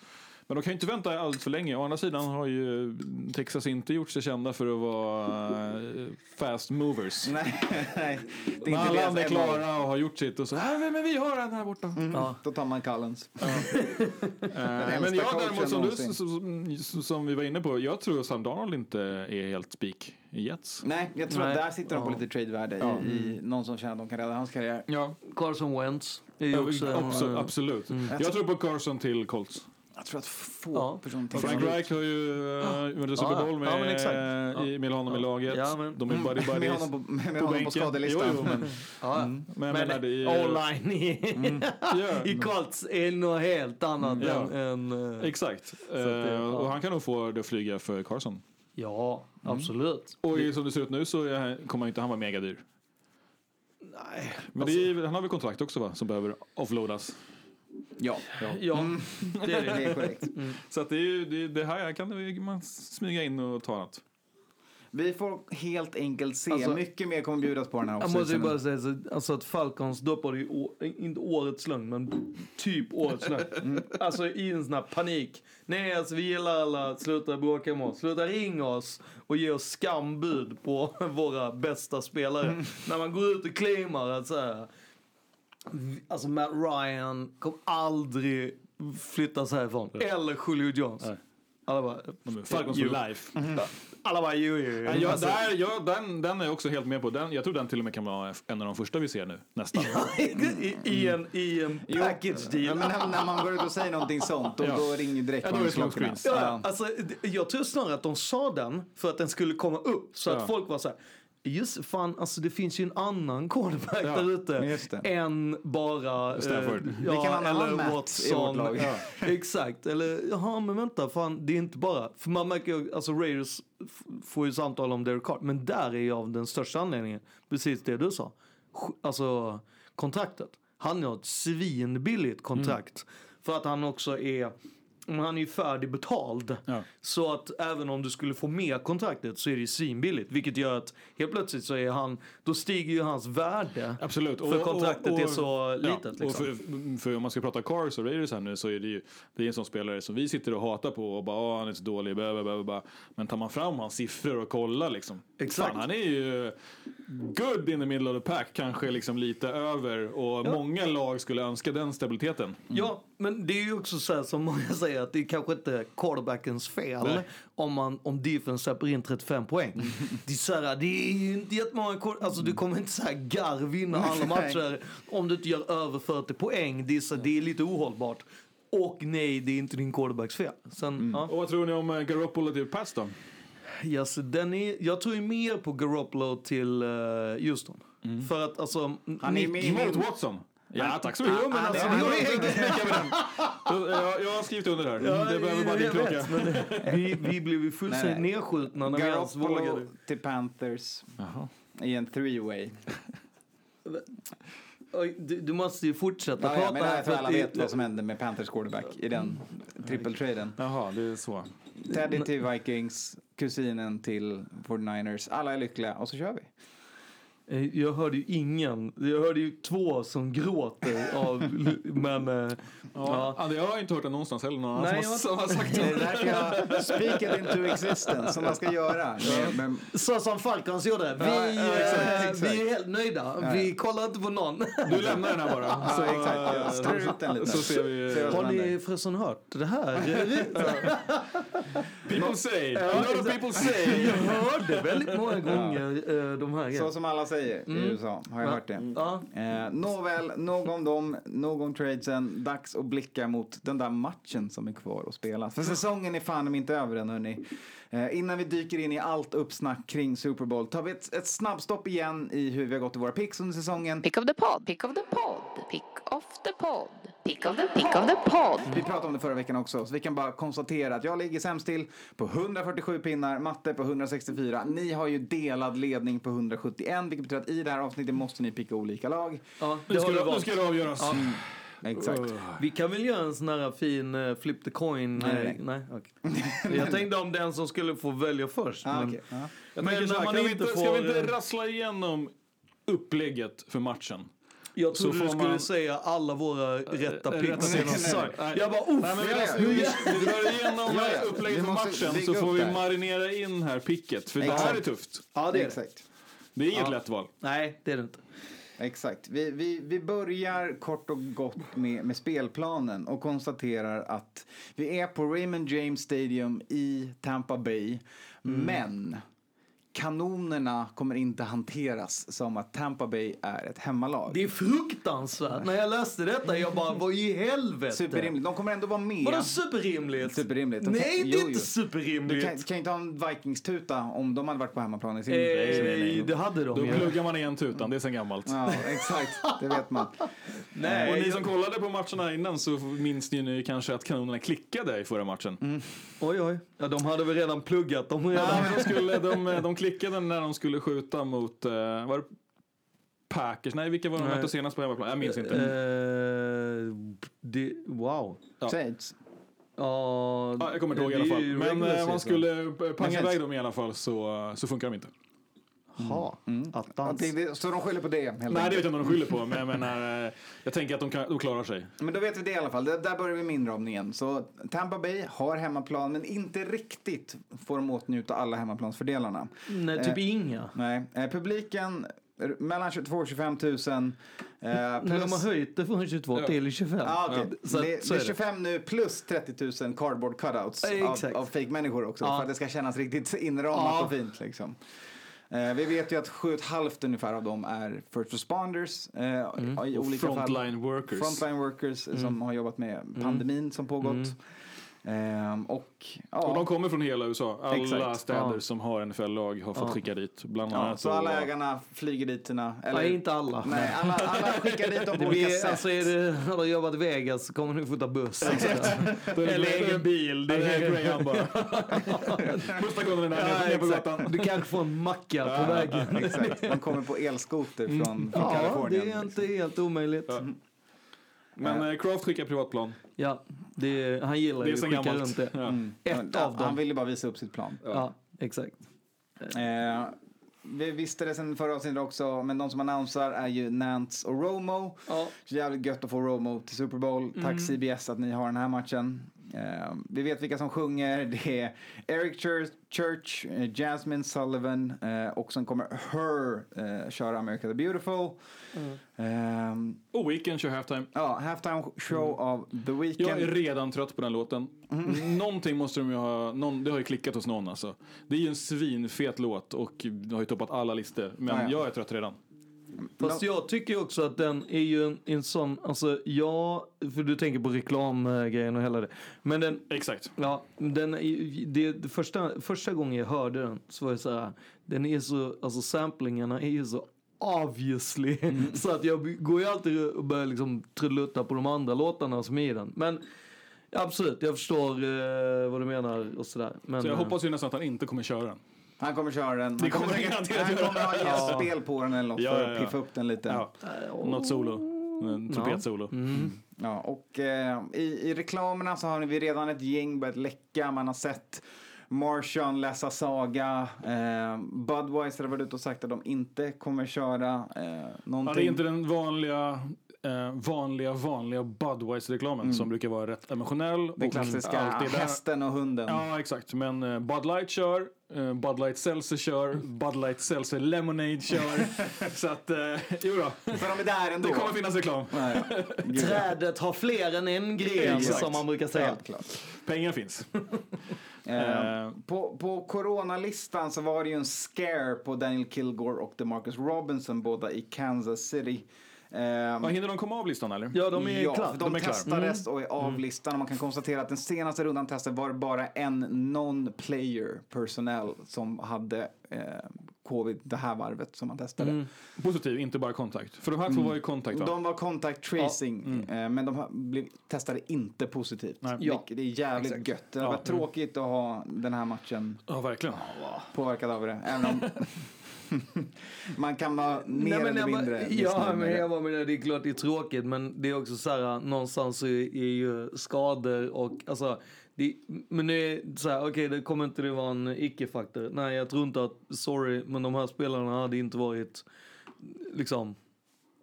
men de kan ju inte vänta allt för länge. Å andra sidan har ju Texas inte gjort sig kända för att vara eh, fast movers. Nej, nej. Det är När inte alla andra är klara och har gjort sitt och så här, men vi har en här borta. Mm, Då tar man Collins. Eh, men jag däremot som, du, som, som, vi var inne på, jag tror att Sam Darnold inte är helt spik i Jets. Nej, jag tror Nej. att där sitter de på Ja. lite tradevärde Ja. i, i någon som känner att de kan rädda hans karriär. Ja, Carson Wentz är ju också... absolut. eh, absolut. Mm. Jag tror på Carson till Colts. Jag tror att få Ja. personer tänker Frank. Reich har ju uh, vunnit Super Ja, Bowl med, ja, men exakt. eh, i, med honom i laget. Ja, men- De är buddy buddies. Med honom på- med honom på skadelistan. Jo, jo, men, Ja, men jag men det är ju- online i, Ja. i Colts är något helt annat Ja. än... än eh, Exakt. det- ja. Och han kan nog få det att flyga för Carson. ja, absolut. Och i- som det ser ut nu så är, kommer inte han vara megadyr. Nej, Men det är, han har väl kontrakt också va, som behöver offloadas. Ja. Ja, det är det. Det är korrekt. Så att det, är, ju- det, det här kan man smyga in och ta något. Vi får helt enkelt se. Alltså- Mycket mer kommer bjudas på den här Jag måste ju offseasonen. bara säga så, alltså att Falcons doppade ju, å, inte årets lögn, men typ årets lögn. Mm. Alltså i en sån här panik. Nej, alltså vi gillar alla, sluta bråka med oss. Sluta ringa oss och ge oss skambud på våra bästa spelare. Mm. När man går ut och claimar att så här, alltså Matt Ryan kommer aldrig flyttas härifrån. Eller Julio Jones. Alla bara, Falcons for life. Alla bara, jo, jo. Ja, Alltså- där, ja, den, den är jag också helt med på. Den, jag tror den till och med kan vara en av de första vi ser nu, nästan. I, i en, i en package deal. Ja, men när, när man går ut och säger någonting sånt, då, Ja. då ringer direkt Ja, smoke Ja, alltså, jag tror snarare att de sa den för att den skulle komma upp. Så Ja. att folk var så här. Just fan, alltså det finns ju en annan quarterback Ja, där ute än bara... Stafford. eh, Vi kan ha en annan eller Matt i Watson. vårt lag. Ja, exakt. Eller, jaha, men vänta, fan, det är inte bara... För man märker ju, alltså Raiders får ju samtal om Derek Carr, men där är ju av den största anledningen, precis det du sa. Alltså, kontraktet. Han har ett svinbilligt kontrakt. För att han också är... men Han är ju färdigbetald. Ja. Så att även om du skulle få med kontraktet så är det ju svinbilligt. Vilket gör att helt plötsligt så är han, då stiger ju hans värde. Absolut. För kontraktet är så litet, Ja, liksom. och för, för om man ska prata Cars och Raiders här nu så är det ju det är en sån spelare som vi sitter och hatar på och bara Åh, han är så dålig. Blah, blah, blah. Men tar man fram hans siffror och kollar liksom. Exakt. Fan, han är ju good in the middle of the pack. Kanske liksom lite över och många lag skulle önska den stabiliteten. Ja, men det är ju också så här som många säger att det är kanske inte quarterbackens fel Nej. om, man, om defense släpper in 35 poäng. det, är så här, det är ju inte jättemånga alltså du kommer inte så här gar vinna alla matcher om du inte gör över 40 poäng. Det är, så, det är lite ohållbart. Och nej, det är inte din quarterbacks fel. Sen, ja. Och vad tror ni om eh, Garoppolo till Pats då? Yes, den är, jag tror ju mer på Garoppolo till uh, Houston. För att alltså... Han är Nick- med Mot Watson? Ja, tack så mycket. Jo, men alltså, det. Då- Jag, jag har skrivit under här. det behöver bara din klocka. vi, vi blev ju fullständigt nedskjutna när vi ens vågade. till Panthers i en three-way. Du, du måste ju fortsätta Ja, prata ja, men här. jag för alla det- vet vad som hände med Panthers quarterback i den trippeltraden. Jaha, det är så. Teddy till Vikings, kusinen till 49ers. Alla är lyckliga och så kör vi. Eh, Jag hörde ju ingen. Jag hörde ju två som gråter av... Men... eh, Ja. Ja. Ja. Jag har inte hört det någonstans heller. Någon Nej, som, har, jag- som har sagt Det är det. därför jag speak it into existence som man ska göra. Med, med, Så som Falcons gjorde. Vi, Ja, ja, exakt, eh, exakt. vi är helt nöjda. Ja. Vi kollar inte på någon. Du lämnar den här bara. Ja, exakt. Strör ut den lite. Så ser vi. Ser Har ni förresten hört det här? People say. A lot of people say. Jag hörde väldigt många gånger eh, de här Så grejerna. som alla säger i USA, har jag hört det. Ja. Eh, nåväl, nog om dem, nog om tradesen. Dags att blicka mot den där matchen som är kvar att spela. För säsongen är fan inte över än hörni. Eh, innan vi dyker in i allt uppsnack kring Super Bowl tar vi ett, ett snabbstopp igen i hur vi har gått i våra picks under säsongen. Pick of the pod, pick of the pod, pick of the pod, pick of the, pick of the pod. Vi pratade om det förra veckan också, så vi kan bara konstatera att jag ligger sämst till på 147 pinnar, matte på 164. Ni har ju delad ledning på 171, vilket betyder att i det här avsnittet måste ni picka olika lag. Ja, Nu det ska, har du det, nu ska det avgöras. Ja. Exakt. Vi kan väl göra en sån här fin uh, flip the coin. Nej, eh, nej. nej okej. Jag tänkte om den som skulle få välja först. Ah, men, Men när man inte får, Ska vi inte rassla igenom upplägget för matchen? Jag trodde Så du får skulle man- säga alla våra rätta Eh, picks rätta picks. Jag bara uff! Nej, men ja. vi, vi drar igenom Ja, ja. upplägget för måste matchen så får vi det här. marinera in här picket. För det här Exakt. är tufft. Ja, det är. Exakt. Det är inget Ja. lätt val. Nej, det är det inte. Exakt. Vi, vi, vi börjar kort och gott med, med spelplanen och konstaterar att vi är på Raymond James Stadium i Tampa Bay. Men kanonerna kommer inte hanteras som att Tampa Bay är ett hemmalag. Det är fruktansvärt. När jag läste detta, jag bara, vad i helvete? Superrimligt. De kommer ändå vara med. Vadå superrimligt? Superrimligt. De Nej, det är inte superrimligt. Du kan, kan inte ha en Vikings-tuta om de hade varit på hemmaplan i sin... Eh, det hade de Då ju. pluggar man igen tutan, det är sen gammalt. Ja, exakt. Det vet man. Nej, och ni som kollade på matcherna innan så minns ni nu kanske att kanonerna klickade i förra matchen. Mm. Oj, oj. Ja, de hade väl redan pluggat dem redan. Men de, skulle, de, de klickade när de skulle skjuta mot, eh, var det Packers? Nej, vilka var de mötte senast på hemmaplan? Jag minns inte. Eh, det, wow. Ja. Saints. Ja, Ja, jag kommer inte ihåg i alla fall. Men regular eh, om man skulle panga iväg dem i alla fall så, så funkar de inte. Ha, attans. Det- det- Så de skyller på det helt Nej, det vet jag inte om de skyller på, men jag menar, eh, jag tänker att de, kan, de klarar sig. Men då vet vi det i alla fall. Där, där börjar vi med inramningen. Så Tampa Bay har hemmaplan, men inte riktigt får de åtnjuta alla hemmaplansfördelarna. Nej, typ Eh, inga. Nej, eh, publiken mellan 22 och 25 000. Eh, När de plus- har höjt det från 22 till 25. Ja, okej. Så, det, så det är är det. 25 nu plus 30 000 cardboard cutouts Ja, av, av fake-människor också. Ja. För att det ska kännas riktigt inramat Ja. och fint. Liksom. Eh, vi vet ju att 7,5 ungefär av dem är first responders. Eh, i Mm. Och olika fall. frontline workers. Frontline workers eh, som Mm. har jobbat med pandemin som pågått. Ehm, och, ja. Och de kommer från hela USA. Alla Exakt. städer Ja. som har NFL-lag har fått Ja. skicka dit. Bland Ja, annat. så och- alla ägarna flyger dit sina... Nej, inte alla. Nej, alla, alla skickar dit dem på olika blir, sätt. alltså är det, har du jobbat i Vegas så kommer du få ta buss. Det Eller egen bil. Det är Graham bara. Bussa kunden ner, Ja, ner på gatan. Du kanske får en macka Ja, på vägen. Exakt. De kommer på elskoter från, från Ja, Kalifornien. det är inte helt omöjligt. Ja. Men eh, Kraft skickar privatplan. Ja, det, han gillar Det är ju att skicka gammalt. runt det. Ja. Mm. Ett Ja, av dem. Han ville bara visa upp sitt plan. Ja, exakt. Eh, vi visste det sen förra avsnittet också, men de som annonsar är ju Nance och Romo. Ja. Så jävligt gött att få Romo till Super Bowl. Tack Mm. CBS att ni har den här matchen. Eh, vi vet vilka som sjunger. Det är Eric Church, Church eh, Jasmine Sullivan eh, och sen kommer Her eh, köra America the Beautiful. Mm. Eh, Och Weekend kör halftime. ja, halftime show av The Weeknd. Jag är redan trött på den låten. Mm. Någonting måste de ju ha, någon, det har ju klickat hos någon alltså. Det är ju en svinfet låt och det har ju toppat alla listor. Men Ja, ja. jag är trött redan. Fast jag tycker också att den är ju en, en sån, alltså ja, för du tänker på reklamgrejen och hela det. Men den, Exakt. ja, den det, första, första gången jag hörde den så var det så här, den är så, alltså samplingarna är ju så obviously. så att jag går ju alltid och börjar liksom trullutta på de andra låtarna som är i den. Men absolut, jag förstår eh, vad du menar och sådär. Men, Så jag eh, hoppas ju nästan att han inte kommer köra den. Han kommer köra den. Han kommer säkert- han kommer ha Ja. gästspel på den eller något Ja, för ja, att ja. piffa upp den lite. Ja. Något solo. En trumpetsolo. Mm. Ja, och eh, i, i reklamerna så har vi redan ett gäng börjat läcka. Man har sett Marshawn läsa saga. Eh, Budweiser har varit ute och sagt att de inte kommer köra eh, Ja, någonting. det är inte den vanliga, eh, vanliga, vanliga Budweiser-reklamen som brukar vara rätt emotionell. Mm. Den och klassiska alltid hästen och hunden. Ja, exakt. Men eh, Bud Light kör, eh, Bud Light Seltzer kör, Bud Light Seltzer Lemonade kör. så att, eh, jo då. För de är där ändå. Det kommer finnas reklam. Nej, ja. Trädet har fler än en gren Exakt. som man brukar säga. Helt klart. Pengar finns. Eh, på, på coronalistan så var det ju en scare på Daniel Kilgore och DeMarcus Robinson båda i Kansas City. Eh, Ja, hinner de komma av listan eller? Ja, de är ja, klara. de, De är testades och är av listan och man kan konstatera att den senaste rundan testade var det bara en non-player personnel som hade eh, covid det här varvet som man testade. Positiv, inte bara kontakt. För de här två var ju kontakt va? De var contact tracing, eh, men de blev, testade inte positivt. Nej. Ja. Vilket är jävligt Exakt. gött. Det har Ja. varit tråkigt att ha den här matchen Ja, verkligen. påverkad av det. Även om man kan vara mer Nej, men eller mindre Ja, men med jag det. bara menar, det är klart det är tråkigt, men det är också så här, någonstans så är, är ju skador och alltså, det, men det är så här, okej, det kommer inte det vara en icke-faktor. Nej, jag tror inte att, sorry, men de här spelarna hade inte varit, liksom,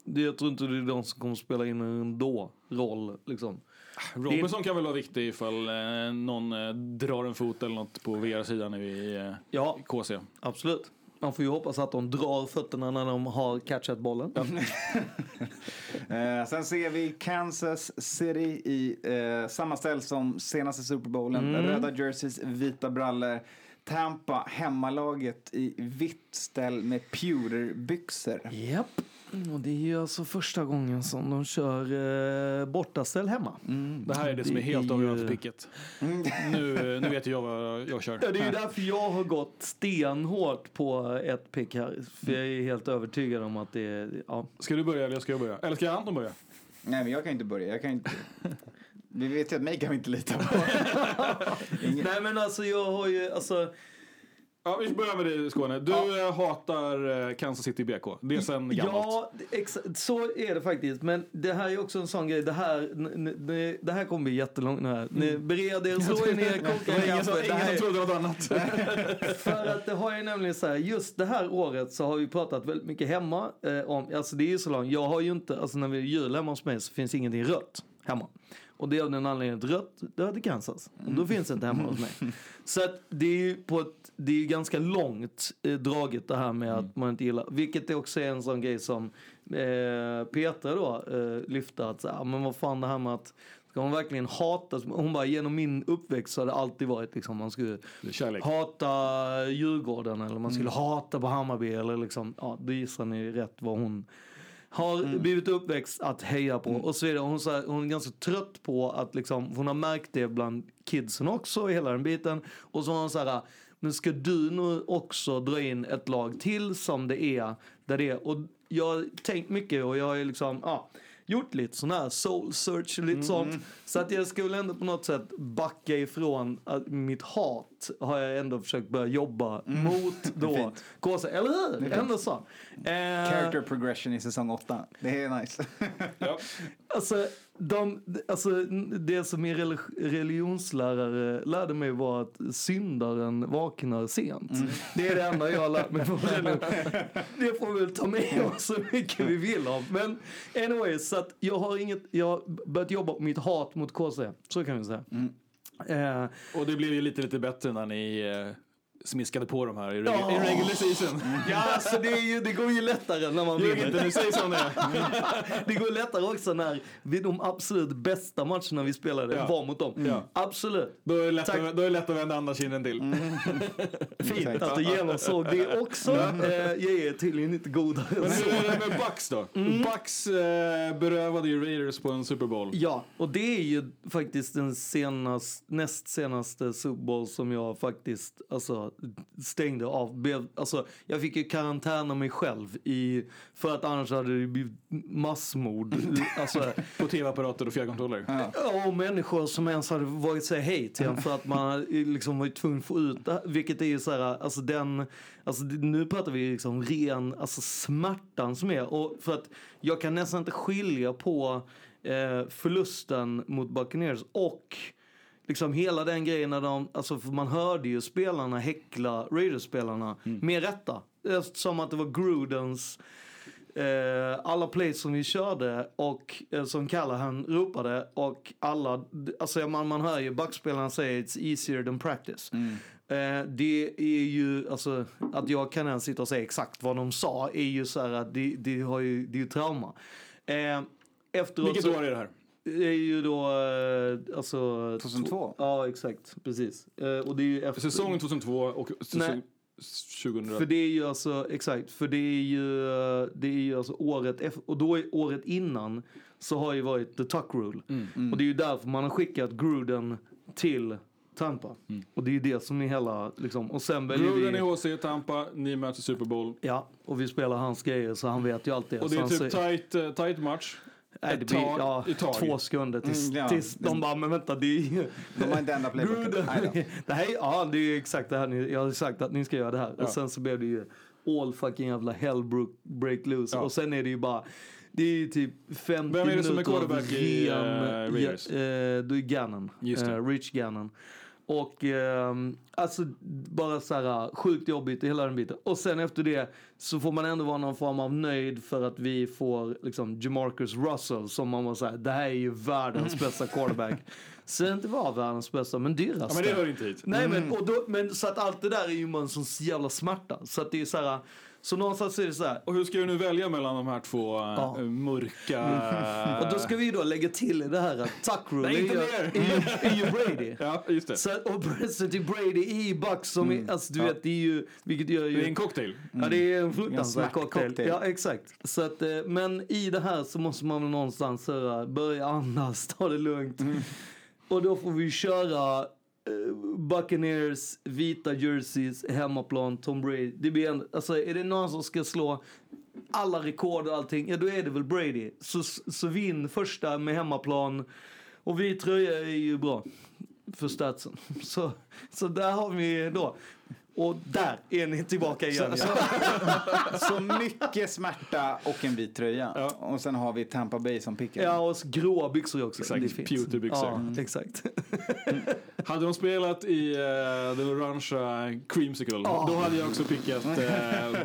jag tror inte det är de som kommer spela in en då roll, liksom. Robinson kan väl vara viktig ifall eh, någon eh, drar en fot eller något på VR-sidan nu i eh, Ja, KC. absolut. Man får ju hoppas att de drar fötterna när de har catchat bollen. Eh, sen ser vi Kansas City i eh, samma ställ som senaste Super Bowlen. Mm. Röda jerseys, vita brallor. Tampa, hemmalaget i vitt ställ med pewterbyxor. Japp. Och det är ju alltså första gången som de kör eh, bortaställ hemma. Det här är det som är helt ju- avgörande för picket. Nu, nu vet jag vad jag kör. Ja, det är ju därför jag har gått stenhårt på ett pick här. För jag är helt övertygad om att det är... Ja. Ska du börja eller ska jag börja? Eller ska Anton börja? Nej, men jag kan inte börja. Jag kan inte... Vi vet ju att mig kan vi inte lita på. Nej men alltså jag har ju, alltså... Ja, vi börjar med dig Skåne. Du eh, hatar eh, Kansas City BK. Det är sen gammalt. Ja, så är det faktiskt. Men det här är också en sån grej. Det här, n- n- det här kommer bli jättelångt nu här. Ni bered er, slå er ner, koka en Mm. Kaffe. Ingen som trodde något annat. För att det har ju nämligen så här, just det här året så har vi pratat väldigt mycket hemma eh, om, alltså det är ju så långt, jag har ju inte, alltså när vi är jul hemma hos mig så finns ingenting rött hemma. Och det är av den anledningen att rött, det hade Kansas. Och då finns det inte hemma hos mig. Så att det är ju på ett, det är ganska långt eh, draget det här med att man inte gillar, vilket är också är en sån grej som eh, Petra då eh, lyfte att så här, men vad fan det här med att Ska hon verkligen hata? Hon bara, genom min uppväxt så har det alltid varit liksom man skulle Kärlek. hata Djurgården eller man skulle hata på Hammarby eller liksom, ja, då gissar ni rätt vad hon har blivit uppväxt att heja på och så vidare. Hon, så här, hon är ganska trött på att liksom, hon har märkt det bland kidsen också, hela den biten. Och så har hon så här, men ska du nu också dra in ett lag till som det är, där det är. Och jag har tänkt mycket och jag har liksom, ja, gjort lite sån här soul search och lite sånt. Så att jag skulle ändå på något sätt backa ifrån att mitt hat har jag ändå försökt börja jobba mot Det är då. KC, eller hur? Ändå så. Eh, Character progression i säsong 8. Det är nice. Alltså, de, alltså, det som min relig- religionslärare lärde mig var att syndaren vaknar sent. Det är det enda jag har lärt mig på religion. Det får vi väl ta med oss så mycket vi vill av. Men anyway, så att jag har inget, jag har börjat jobba på mitt hat mot KC. Så kan vi säga. Eh, Och det blev ju lite, lite bättre när ni eh, smiskade på de här i, reg- Ja. i regular season. Ja, alltså det, är ju, det går ju lättare när man vinner. inte, nu säger som det är. det går lättare också när vi, de absolut bästa matcherna vi spelade Ja. var mot dem. Ja. Absolut. Då är, det lätt Tack. att, då är det lätt att vända andra kinden till. Fint att du genomsåg det också. Eh, jag är tydligen inte godare Men hur är det med Bucks då? Bucks eh, berövade ju Raiders på en Super Bowl. Ja, och det är ju faktiskt den senast, näst senaste Super Bowl som jag faktiskt alltså, stängde av. Blev, alltså, jag fick ju karantäna mig själv i, för att annars hade det blivit massmord. Alltså, På tv-apparater och fjärrkontroller. Ja, och människor som ens hade vågat säga hej till en för att man liksom varit tvungen att få ut det. Vilket är ju så här, alltså den, alltså nu pratar vi liksom ren, alltså smärtan som är. Och för att jag kan nästan inte skilja på eh, förlusten mot Buccaneers och liksom hela den grejen när de, alltså man hörde ju spelarna häckla Raiders-spelarna med rätta. Som att det var Grudens eh, alla plays som vi körde och eh, som Callahan ropade och alla, alltså man, man hör ju backspelarna säga it's easier than practice. Eh, det är ju, alltså att jag kan ens sitta och säga exakt vad de sa är ju så här att det, det, har ju, det är ju trauma. Eh, efteråt Vilket så- år är det här? Det är ju då, eh, alltså... 2002? Ja, exakt. Precis. Eh, och det är ju efter... Säsong 2002 och säsong Nej. 2000. För det är ju alltså, exakt, för det är ju, eh, det är ju alltså året efter, och då är året innan så har ju varit the tuck rule. Och det är ju därför man har skickat Gruden till Tampa. Och det är ju det som är hela, liksom, och sen väljer Gruden vi... i HC, Tampa, ni möter Super Bowl. Ja, och vi spelar hans grejer så han vet ju allt det. Och det är han typ säger- tight, tight match. Nej, det blir ja, två sekunder tills, Mm, ja. tills de bara, men vänta, det är ju... De har inte ändrat playbooken. Det här, är- ja, det är ju exakt det här ni, jag har sagt att ni ska göra det här. Ja. Och sen så blev det ju all fucking jävla hell break loose. Och sen är det ju bara, det är ju typ 50 Vem är det som är minuter av quarterback i, ren- eh, Raiders? Ja, eh, då är Gannon. Just det. Eh, Rich Gannon. Och ehm, alltså bara så här sjukt jobbigt i hela den biten. Och sen efter det så får man ändå vara någon form av nöjd för att vi får liksom Jamarcus Russell som man måste säga, det här är ju världens bästa quarterback. Sen inte vara världens bästa, men dyraste. Ja, men det hör inte hit. Nej, men, Mm. och då, men så att allt det där är ju man sån jävla smärta. Så att det är så här, så någonstans är det så här. Och hur ska du nu välja mellan de här två eh, mörka... Och då ska vi då lägga till i det här att Tuckroom Nej, är, inte ju- mer. är, ju- är ju Brady. Ja, just det. Så, och President Brady i Bucks som är, alltså du vet, det är ju, vilket gör ju... Det är en cocktail. Ja, det är en En fruktansvärd cocktail. cocktail. Ja, exakt. Så att, eh, men i det här så måste man väl någonstans börja andas, ta det lugnt. Och då får vi köra eh, Eh, Buccaneers, vita jerseys, hemmaplan, Tom Brady. Det blir en, alltså, är det någon som ska slå alla rekord och allting, ja då är det väl Brady. Så, så vinn första med hemmaplan. Och vit tröja är ju bra för statsen. Så, så där har vi då. Och där är ni tillbaka igen. Så, så, så mycket smärta och en vit tröja. Och sen har vi Tampa Bay som pickar. Ja, och gråa byxor också. Exakt, Det är fint. pewterbyxor. Ja, Mm. exakt. Hade de spelat i uh, den orangea creamsicle, Ja. då hade jag också pickat uh,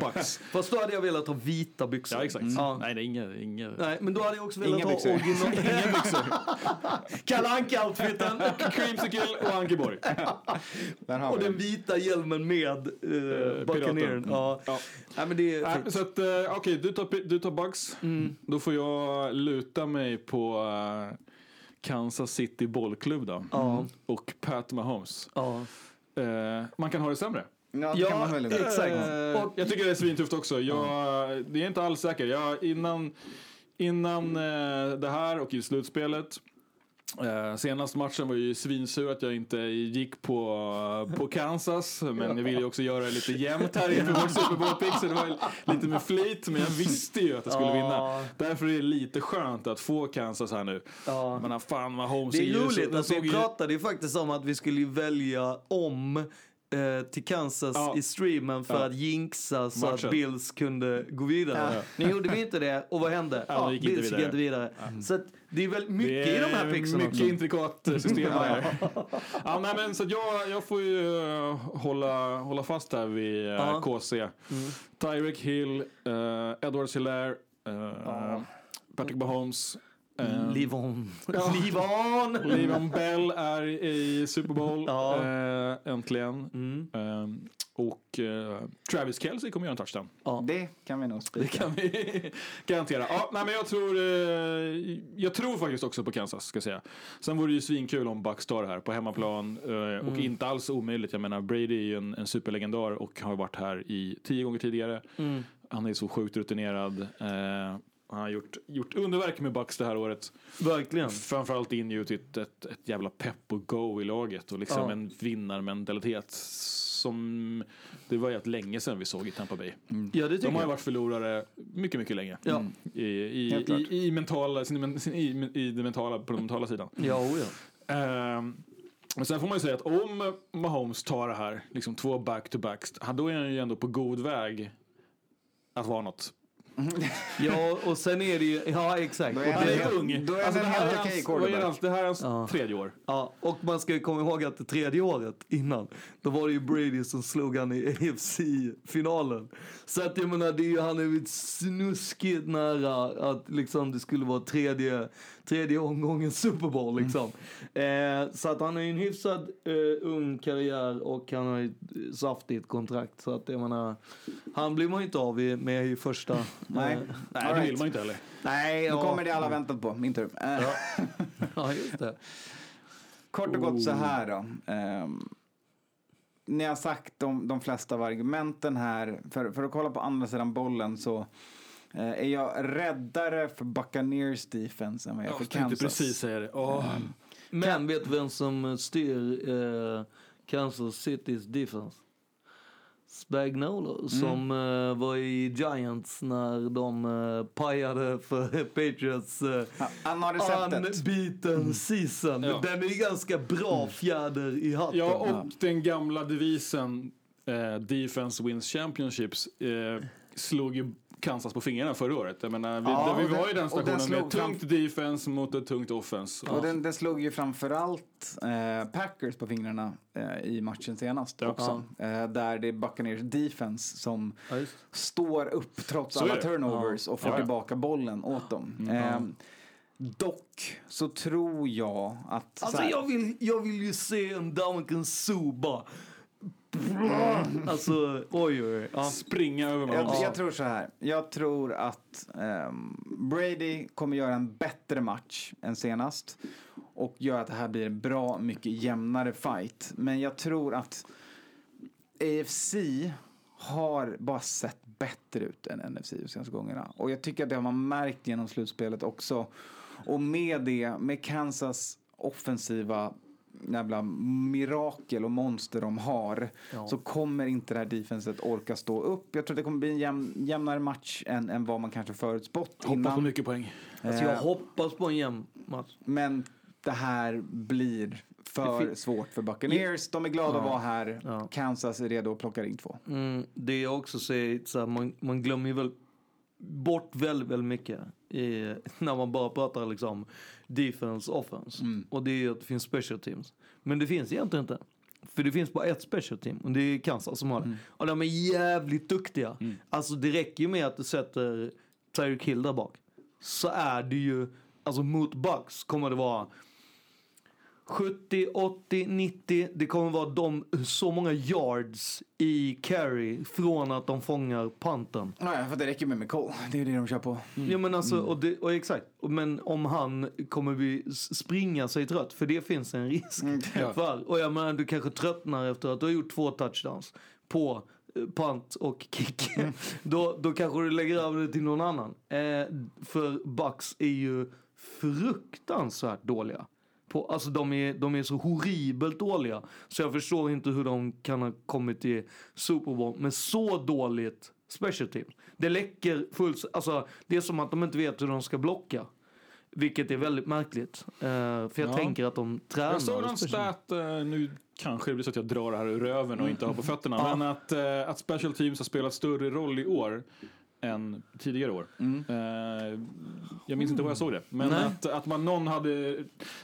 Bucks. Fast då hade jag velat ha vita byxor. Ja, exakt. Ja. Nej, det är inga... inga... Nej, men då hade jag också velat Inga ha byxor. original... Inga byxor. Kalle Anka-outfiten. creamsicle och Ankeborg. och den vita hjälmen med uh, Buccaneeren. piraten. Ja. Nej, men det är Nej, så att, uh, okej, du, tar, du tar Bucks. Då får jag luta mig på eh, Kansas City bollklubb då. Ja. Och Pat Mahomes. Ja. Eh, man kan ha det sämre. Ja, det kan man väl inte. exakt. Eh, Och- jag tycker det är svintufft också. Jag, Det är inte alls säkert. Jag, innan innan eh, det här och i slutspelet Eh, senaste matchen var ju svinsur att jag inte gick på, på Kansas. Men jag ville ju också göra det lite jämnt här inför vårt Super Bowl pick. Så det var lite med flit. Men jag visste ju att jag skulle vinna. Därför är det lite skönt att få Kansas här nu. Ja. Men fan vad Holmes Det är ju så- roligt de att vi ju- pratade ju faktiskt om att vi skulle välja om eh, till Kansas Ja. i streamen för Ja. att jinxa så Matchen. att Bills kunde gå vidare. Ja. Nu gjorde vi inte det och vad hände? Ja, Ja, gick inte Bills gick vidare. inte vidare. Så att det är väl mycket Det i de är här picksen Mycket också. intrikat eh, system här. ja, nej, men, så jag, jag får ju eh, hålla, hålla fast här vid uh, Ja. KC. Tyreek Hill, uh, Edward Hilaire, uh, Patrick Mahomes. Uh, Live on. Ja. Live on! Le'Veon Bell är i Super Bowl Ja. eh, äntligen. Eh, och eh, Travis Kelce kommer göra en touchdown. Det kan vi nog Det spika. kan vi garantera. Ja, nej, men jag, tror, eh, jag tror faktiskt också på Kansas. Ska jag säga. Sen vore det ju svinkul om Bucks tar det här på hemmaplan. eh, Och inte alls omöjligt. Jag menar, Brady är ju en, en superlegendar och har varit här i tio gånger tidigare. Mm. Han är så sjukt rutinerad. Han har gjort, gjort underverk med Bucks det här året. Verkligen. Framförallt ingjutit ett, ett jävla pepp och go i laget och liksom Ja. en vinnarmentalitet som det var rätt länge sedan vi såg i Tampa Bay. Ja, det tycker De har ju varit förlorare mycket, mycket länge. Ja. I, i, Helt klart. i, i, mentala, sin, sin, i, i det mentala, på den mentala sidan. Ja, oh ja. Ehm, men sen får man ju säga att om Mahomes tar det här, liksom två back-to-backs, då är han ju ändå på god väg att vara något. Ja, och sen är det ju, ja exakt. Då är han helt- ung. Då är Alltså, det här är hans- vad är hans- Det här är hans Ja. tredje år. Ja, och man ska ju komma ihåg att det tredje året innan, då var det ju Brady som slog han i AFC-finalen. Så att jag menar, det är ju, han är ju snuskigt nära att liksom det skulle vara tredje, tredje omgången Super Bowl liksom. Eh, så att han har ju en hyfsad eh, ung karriär och han har ju ett saftigt kontrakt. Så att jag menar, han blir man ju inte av i- med i första. eh, Nej. Nej, det right. vill man inte heller. Nej, Nu ja. kommer det alla väntat på. Min tur. Eh, Ja, just det. Kort och gott så här då. Ehm, ni har sagt de, de flesta av argumenten här. För, för att kolla på andra sidan bollen så eh, är jag räddare för Buccaneers defense än vad jag är Jag för tänkte Kansas. precis säga det. Åh. Men vet du vem som styr eh, Kansas Citys defense? Spagnuolo som eh, var i Giants när de eh, pajade för Patriots eh, Ja, Han har unbeaten season. Ja. Den är ganska bra fjäder i hatten. Ja, och den gamla devisen eh, Defense wins championships eh, slog ju Kansas på fingrarna förra året. Jag menar, vi, Ja, vi var den- i den och den stationen med slog tungt defense mot ett tungt offense. Och den, den slog ju framförallt eh, Packers på fingrarna eh, i matchen senast också. Eh, där det är Buccaneers defense som står upp trots Så alla turnovers Ja. och får Ja, ja. tillbaka bollen åt dem. Mm. Eh, dock så tror jag att... Alltså så här- jag vill, jag vill ju se en Damken Suba. Alltså, oj oj oj. Ja. Springa över Jag, jag tror så här. Jag tror att ehm, Brady kommer göra en bättre match än senast och gör att det här blir en bra mycket jämnare fight. Men jag tror att AFC har bara sett bättre ut än NFC de senaste gångerna. Och jag tycker att det har man märkt genom slutspelet också. Och med det, med Kansas offensiva jävla mirakel och monster de har Ja. så kommer inte det här defenset orka stå upp. Jag tror det kommer bli en jämn, jämnare match än, än vad man kanske förutspått Hoppas innan. på mycket poäng. Alltså jag Eh, hoppas på en jämn match. Men det här blir för svårt för Buccaneers. De är glada Ja. att vara här. Kansas är redo att plocka ring två. Mm, det jag också säger, så här, man, man glömmer ju väl bort väldigt, väldigt mycket i, när man bara pratar liksom defense, offense. Och det är att det finns special teams. Men det finns egentligen inte. För det finns bara ett special team och det är Kansas som har det. Och de är jävligt duktiga. Alltså det räcker ju med att du sätter Tyreek Hill där bak. Så är det ju, alltså mot Bucks kommer det vara 70, 80, 90. Det kommer vara de, så många yards i carry från att de fångar panten. Ja, för det räcker med McCall. Det är det de kör på. Ja men alltså, och, det, och exakt. Men om han kommer s- springa sig trött, för det finns en risk Ja. för. Och jag menar, du kanske tröttnar efter att du har gjort två touchdowns på eh, punt och kick. då, då kanske du lägger över det till någon annan. Eh, för Bucks är ju fruktansvärt dåliga. På, alltså de är, de är så horribelt dåliga. Så jag förstår inte hur de kan ha kommit till Super Bowl med så dåligt special team. Det läcker fullt, alltså det är som att de inte vet hur de ska blocka. Vilket är väldigt märkligt. Eh, för jag Ja. tänker att de tränar. Jag såg någon stat, eh, nu kanske det blir så att jag drar det här ur röven och inte har på fötterna, Ja. men att, eh, att special teams har spelat större roll i år än tidigare år. Eh, jag minns inte var jag såg det, men Nej. att, att man, någon hade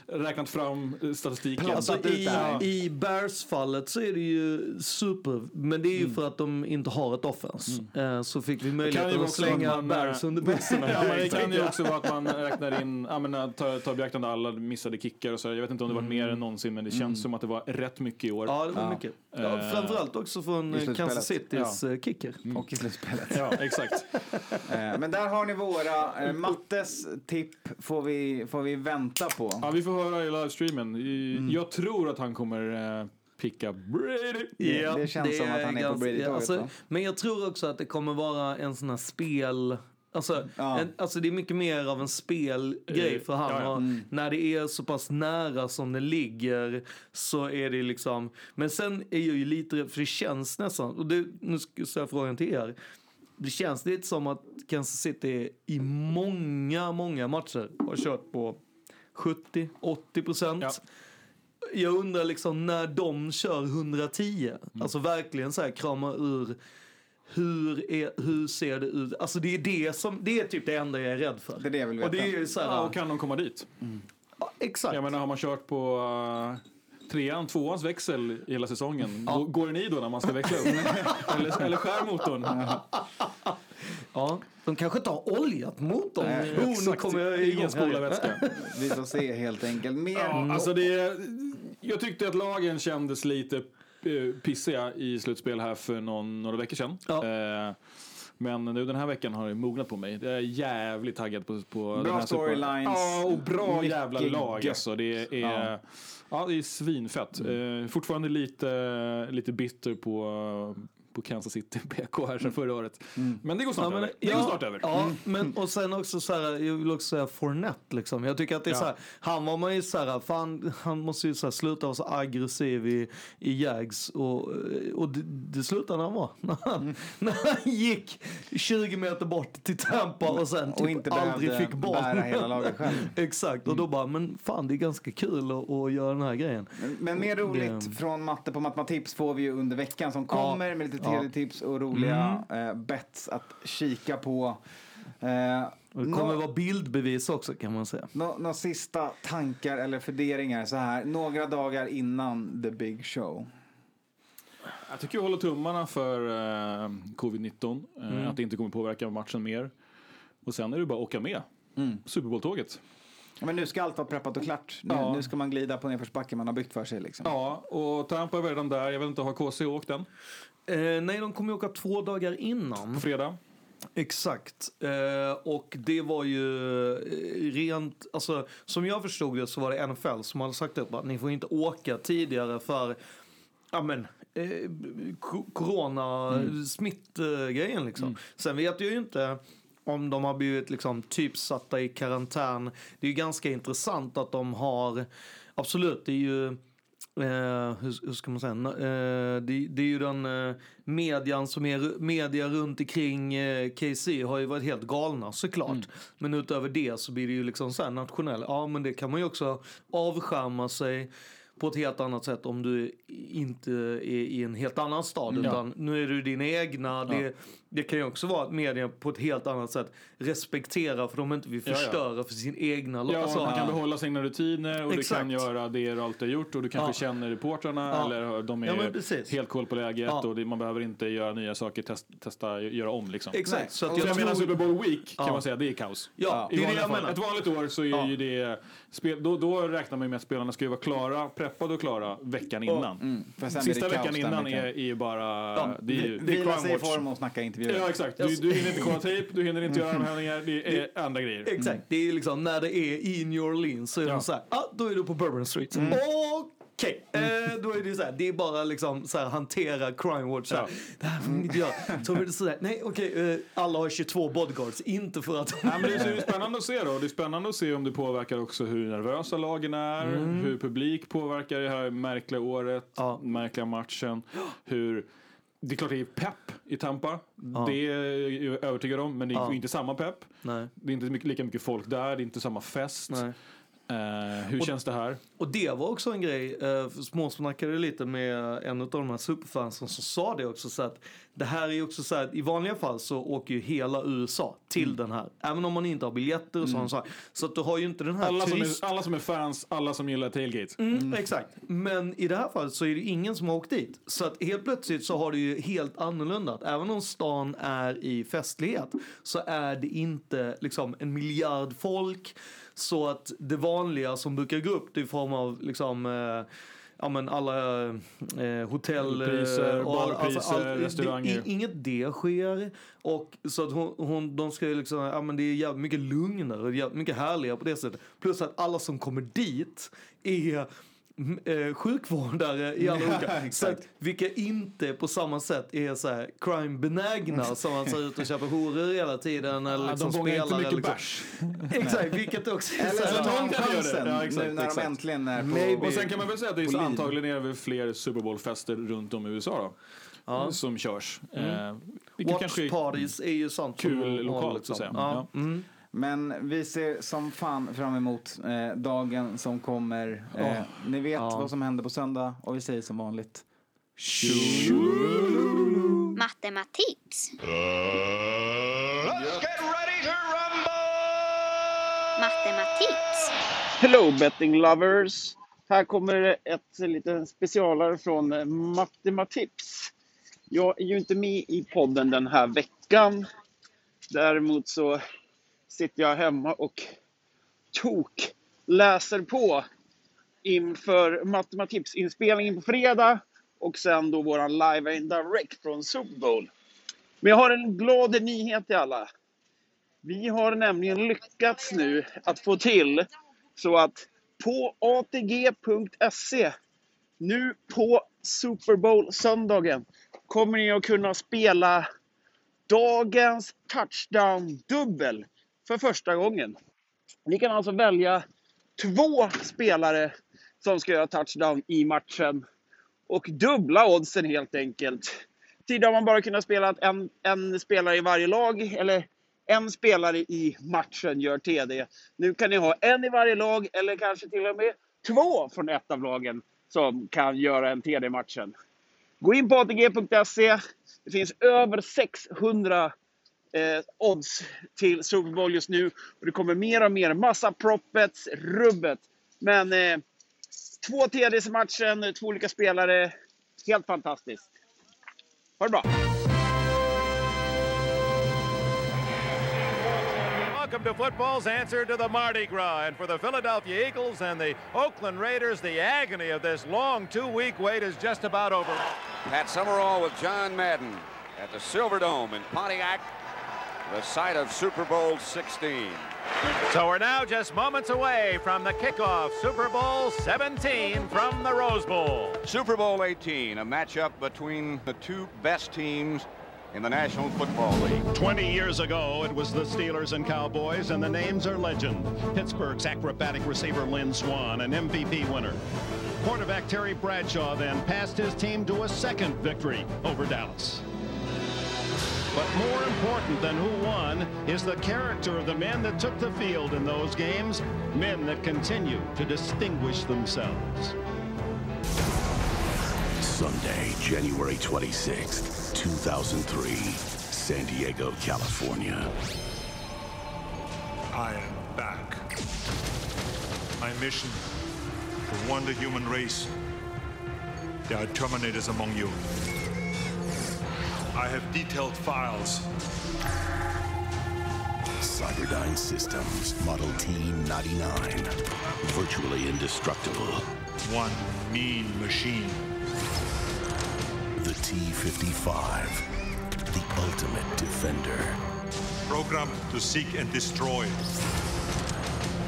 räknat fram statistiken. Alltså, i, I Bears-fallet så är det ju super, men det är ju för att de inte har ett offense. Eh, så fick vi möjligheten att slänga man, Bears eh, under bussen. ja, men det kan ju också vara att man räknar in, ja, men, tar, tar beaktande alla missade kickar och så. Jag vet inte om det var mer än någonsin, men det känns Mm. som att det var rätt mycket i år. Ja, det var mycket. Ja, framförallt också från. Kansas Citys Ja. kicker. Och i slutspelet. Ja, exakt. Eh, Men där har ni våra. Eh, Mattes tipp får vi, får vi vänta på. Ja, vi får höra i livestreamen. Mm. Jag tror att han kommer eh, picka Brady. Ja, det känns som att han är på ganska- Brady-tåget, alltså? Men jag tror också att det kommer vara en sån här spel... Alltså, Ja. en, alltså det är mycket mer av en spelgrej för han. ja, ja. Mm. När det är så pass nära som det ligger så är det liksom... Men sen är jag ju lite för det känns nästan... Och det, nu ska jag frågan till er. Det känns lite som att Kansas City i många, många matcher har kört på 70-80 procent. Jag undrar liksom när de kör 110, alltså verkligen så här krama ur hur, är, hur ser det ut? Alltså det är det som, det är typ det enda jag är rädd för. Det är det jag vill Och det veta. är så här, Ja, och kan de komma dit? Ja, exakt. Jag menar, har man kört på uh, trean, tvåans växel i hela säsongen, Ja. gå- går den i då när man ska växla upp? eller, eller skär motorn? Ja, de kanske inte har oljat motorn. Nej, oh, nu kommer jag Ingen spolarvätska. Vi får se helt enkelt. Mer Ja, alltså det, jag tyckte att lagen kändes lite eh, pissiga i slutspel här för någon, några veckor sedan. Eh, men nu den här veckan har det mognat på mig. Jag är jävligt taggad på, på den här storylines, Ja, och bra mycket jävla lag alltså. Det är, Ja. ja. det är svinfett. Eh, fortfarande lite, lite bitter på, på Kansas City BK här sedan förra året. Men det går snart Ja, men, över. Det ja, går snart över. Ja, men och sen också så här, jag vill också säga Fournette liksom. Jag tycker att det är Ja. så här, han var man ju så här, fan, han måste ju så här, sluta vara så aggressiv i, i Jags och, och det, det slutade när han var. När han, när han gick 20 meter bort till Tampa och sen Och typ inte aldrig fick boll. bära hela laget själv. Exakt, och då bara, men fan det är ganska kul att, att göra den här grejen. Men mer roligt Det- från matte på Matematips får vi ju under veckan som kommer med lite tv-tips och roliga eh, bets att kika på. Eh, Och det kommer vara bildbevis också kan man säga. Nå- Några sista tankar eller funderingar så här några dagar innan the big show? Jag tycker vi håller tummarna för eh, covid-19. Eh, Mm. Att det inte kommer påverka matchen mer. Och sen är det bara att åka med. Mm. Superbowl-tåget. Ja, Men nu ska allt vara preppat och klart. Nu, Ja. nu ska man glida på nedförsbacken man har byggt för sig. Liksom. Ja, och Tampa är redan där. Jag vet inte, har KC åkt än? Eh, nej, de kommer ju åka två dagar innan. På fredag? Exakt. Eh, och det var ju eh, rent, alltså som jag förstod det så var det NFL som hade sagt upp att ni får inte åka tidigare för, ja men, eh, ko- corona Mm. smittgrejen liksom. Sen vet jag ju inte om de har blivit liksom typ satta i karantän. Det är ju ganska intressant att de har, absolut det är ju Eh, hur, hur ska man säga? Eh, det, det är ju den eh, median som är media runt omkring eh, KC har ju varit helt galna såklart. Men utöver det så blir det ju liksom så här nationell. Ja men det kan man ju också avskärma sig på ett helt annat sätt om du inte är i en helt annan stad. Mm. Utan nu är du din egna. Det, Ja. Det kan ju också vara att media på ett helt annat sätt respekterar för de inte vill Ja, ja. förstöra för sin egna Ja, alltså, man kan behålla sina rutiner och du Exakt. kan göra det du alltid har gjort och du kanske Ja. känner reportrarna Ja. eller de Ja, är helt koll på läget Ja. och det, man behöver inte göra nya saker, test, testa, göra om liksom. Exakt, så Så, att jag jag menar tror- Super Bowl Week kan Ja. man säga, det är kaos. Ja, I det är det jag fall. menar. Ett vanligt år så är Ja. ju det, spel, då, då räknar man ju med att spelarna ska ju vara klara, preppade och klara veckan innan. Mm, Sista det veckan innan är, är ju bara... Ja, det är ju, vi- det är crime watch. Och intervjuer. Ja exakt, du, du hinner inte kolla tejp, du hinner inte göra armhävningar, det är andra grejer. Exakt, det är liksom när det är i New Orleans så är de så här, ah, då är du på Bourbon Street. Mm. Okej, eh, då är det ju så här, det är bara liksom så här hantera crime watch. Så här, Det här får ni inte göra. Så är det så här, nej okej, eh, alla har 22 bodyguards, inte för att... Ja, men det är så spännande att se då. Det är spännande att se om det påverkar också hur nervösa lagen är, Mm. hur publik påverkar det här märkliga året, märkliga matchen, hur det är klart det är pepp i Tampa. Ja. Det är jag övertygad om, men det är Ja. inte samma pepp. Nej. Det är inte lika mycket folk där, det är inte samma fest. Nej. Eh, hur Och- känns det här? Och det var också en grej, eh, småsnackade lite med en av de här superfansen som sa det också så att det här är också så att i vanliga fall så åker ju hela USA till Mm. den här. Även om man inte har biljetter och sånt. Så, så att du har ju inte den här Alla som, turist- är, alla som är fans, alla som gillar tailgate. Mm, Exakt. Men i det här fallet så är det ingen som har åkt dit. Så att helt plötsligt så har det ju helt annorlunda. Även om stan är i festlighet så är det inte liksom en miljard folk. Så att det vanliga som brukar gå upp det är i form av liksom eh, Ja men alla eh, hotell... eh, Priser, och all- barpriser, det- restauranger. i- Inget det sker. Och så att hon, hon, de ska ju liksom, ja men det är jävligt mycket lugnare och jävligt mycket härligare på det sättet. Plus att alla som kommer dit är eh, sjukvårdare i alla olika. så att, vilka inte på samma sätt är så här crime-benägna som man ser ut och köper horor hela tiden eller Ja, liksom de vågar inte spelar. mycket liksom. bärs. Exakt, vilket också är Eller så tar någon de chansen Ja, exakt, nu när de exakt. äntligen är på... Maybe. Och sen kan man väl säga att det är antagligen är det fler Super Bowl-fester runt om i USA då. Ja. Som körs. Mm. Eh, Watch parties är ju sånt som kul lokalt liksom- så att säga. Ja. Ja. Mm. Men vi ser som fan fram emot eh, dagen som kommer. Eh, Åh. Ni vet Ja. vad som händer på söndag och vi säger som vanligt. Matematips. Matematips. Hello betting lovers! Här kommer ett litet specialare från eh, Matematips. Jag är ju inte med i podden den här veckan. Däremot så sitter jag hemma och tok läser på inför matematipsinspelningen på fredag och sen då våran live-in-direct från Super Bowl. Men jag har en glad nyhet till alla. Vi har nämligen lyckats nu att få till så att på ATG.se nu på Super Bowl-söndagen kommer ni att kunna spela dagens touchdown-dubbel för första gången. Ni kan alltså välja två spelare som ska göra touchdown i matchen och dubbla oddsen helt enkelt. Tidigare har man bara kunnat spela att en, en spelare i varje lag eller en spelare i matchen gör TD. Nu kan ni ha en i varje lag eller kanske till och med två från ett av lagen som kan göra en TD i matchen. Gå in på ATG.se, Det finns över 600 eh, odds till Super Bowl just nu. Och det kommer mer och mer. Massa proppets, rubbet. Men eh, två TDs i matchen, två olika spelare. Helt fantastiskt. Ha det bra! Welcome to football's answer to the Mardi Gras. And for the Philadelphia Eagles and the Oakland Raiders, the agony of this long two-week wait is just about over. Pat Summerall with John Madden at the Silverdome in Pontiac, the site of Super Bowl 16. So we're now just moments away from the kickoff, Super Bowl 17 from the Rose Bowl. Super Bowl 18, a matchup between the two best teams in the National Football League. 20 years ago, it was the Steelers and Cowboys, and the names are legend. Pittsburgh's acrobatic receiver Lynn Swan, an MVP winner. Quarterback Terry Bradshaw then passed his team to a second victory over Dallas. But more important than who won is the character of the men that took the field in those games, men that continue to distinguish themselves. Sunday, January 26th, 2003, San Diego, California. I am back. My mission to warn the human race. There are Terminators among you. I have detailed files. Cyberdyne Systems, Model T99. Virtually indestructible. One mean machine. The T55, the ultimate defender. Programmed to seek and destroy.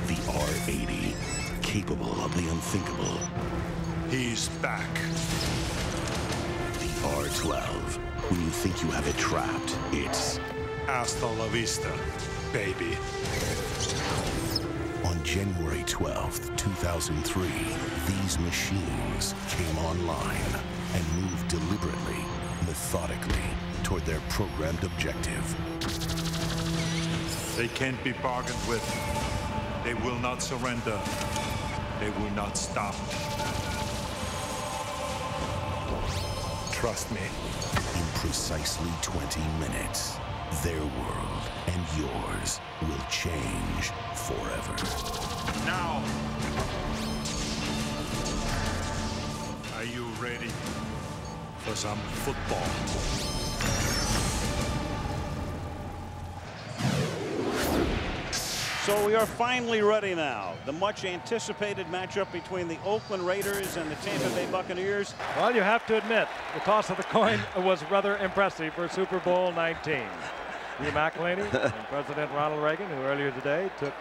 The R80, capable of the unthinkable. He's back. The R12, when you think you have it trapped, it's Hasta la vista, baby. On January 12th, 2003, these machines came online and moved deliberately, methodically, toward their programmed objective. They can't be bargained with. They will not surrender. They will not stop. Trust me. In precisely 20 minutes, their world and yours will change forever. Now! Are you ready for some football? So we are finally ready now. The much anticipated matchup between the Oakland Raiders and the Tampa Bay Buccaneers. Well, you have to admit, the toss of the coin was rather impressive for Super Bowl 19. Hugh McElhaney and President Ronald Reagan, who earlier today took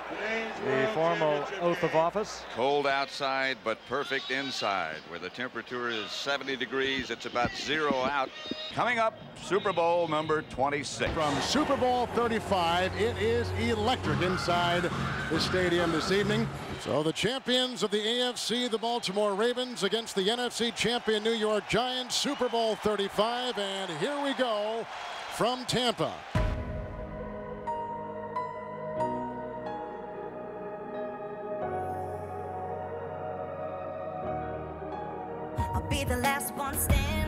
the formal oath of office. Cold outside, but perfect inside, where the temperature is 70 degrees. It's about zero out. Coming up, Super Bowl number 26. From Super Bowl 35, it is electric inside the stadium this evening. So the champions of the AFC, the Baltimore Ravens, against the NFC champion New York Giants, Super Bowl 35. And here we go from Tampa. Be the last one standing.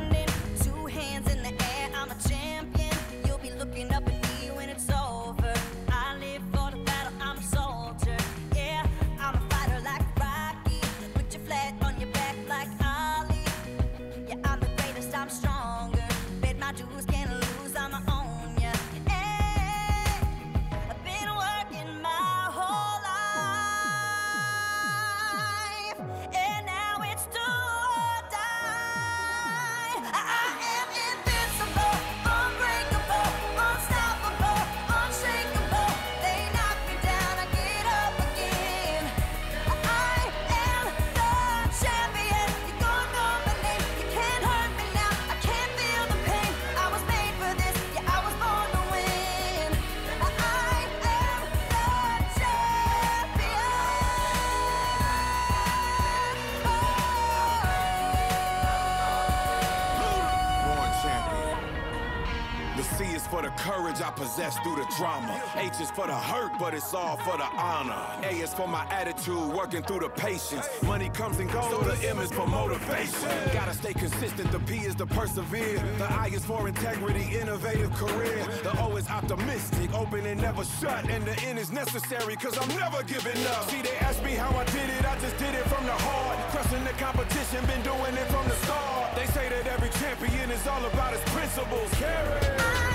The hurt, but it's all for the honor. A is for my attitude, working through the patience. Money comes and goes, so the M is for motivation. Gotta stay consistent, the P is to persevere. The I is for integrity, innovative career. The O is optimistic, open and never shut. And the N is necessary, cause I'm never giving up. See, they ask me how I did it, I just did it from the heart. Crushing the competition, been doing it from the start. They say that every champion is all about his principles. Carry.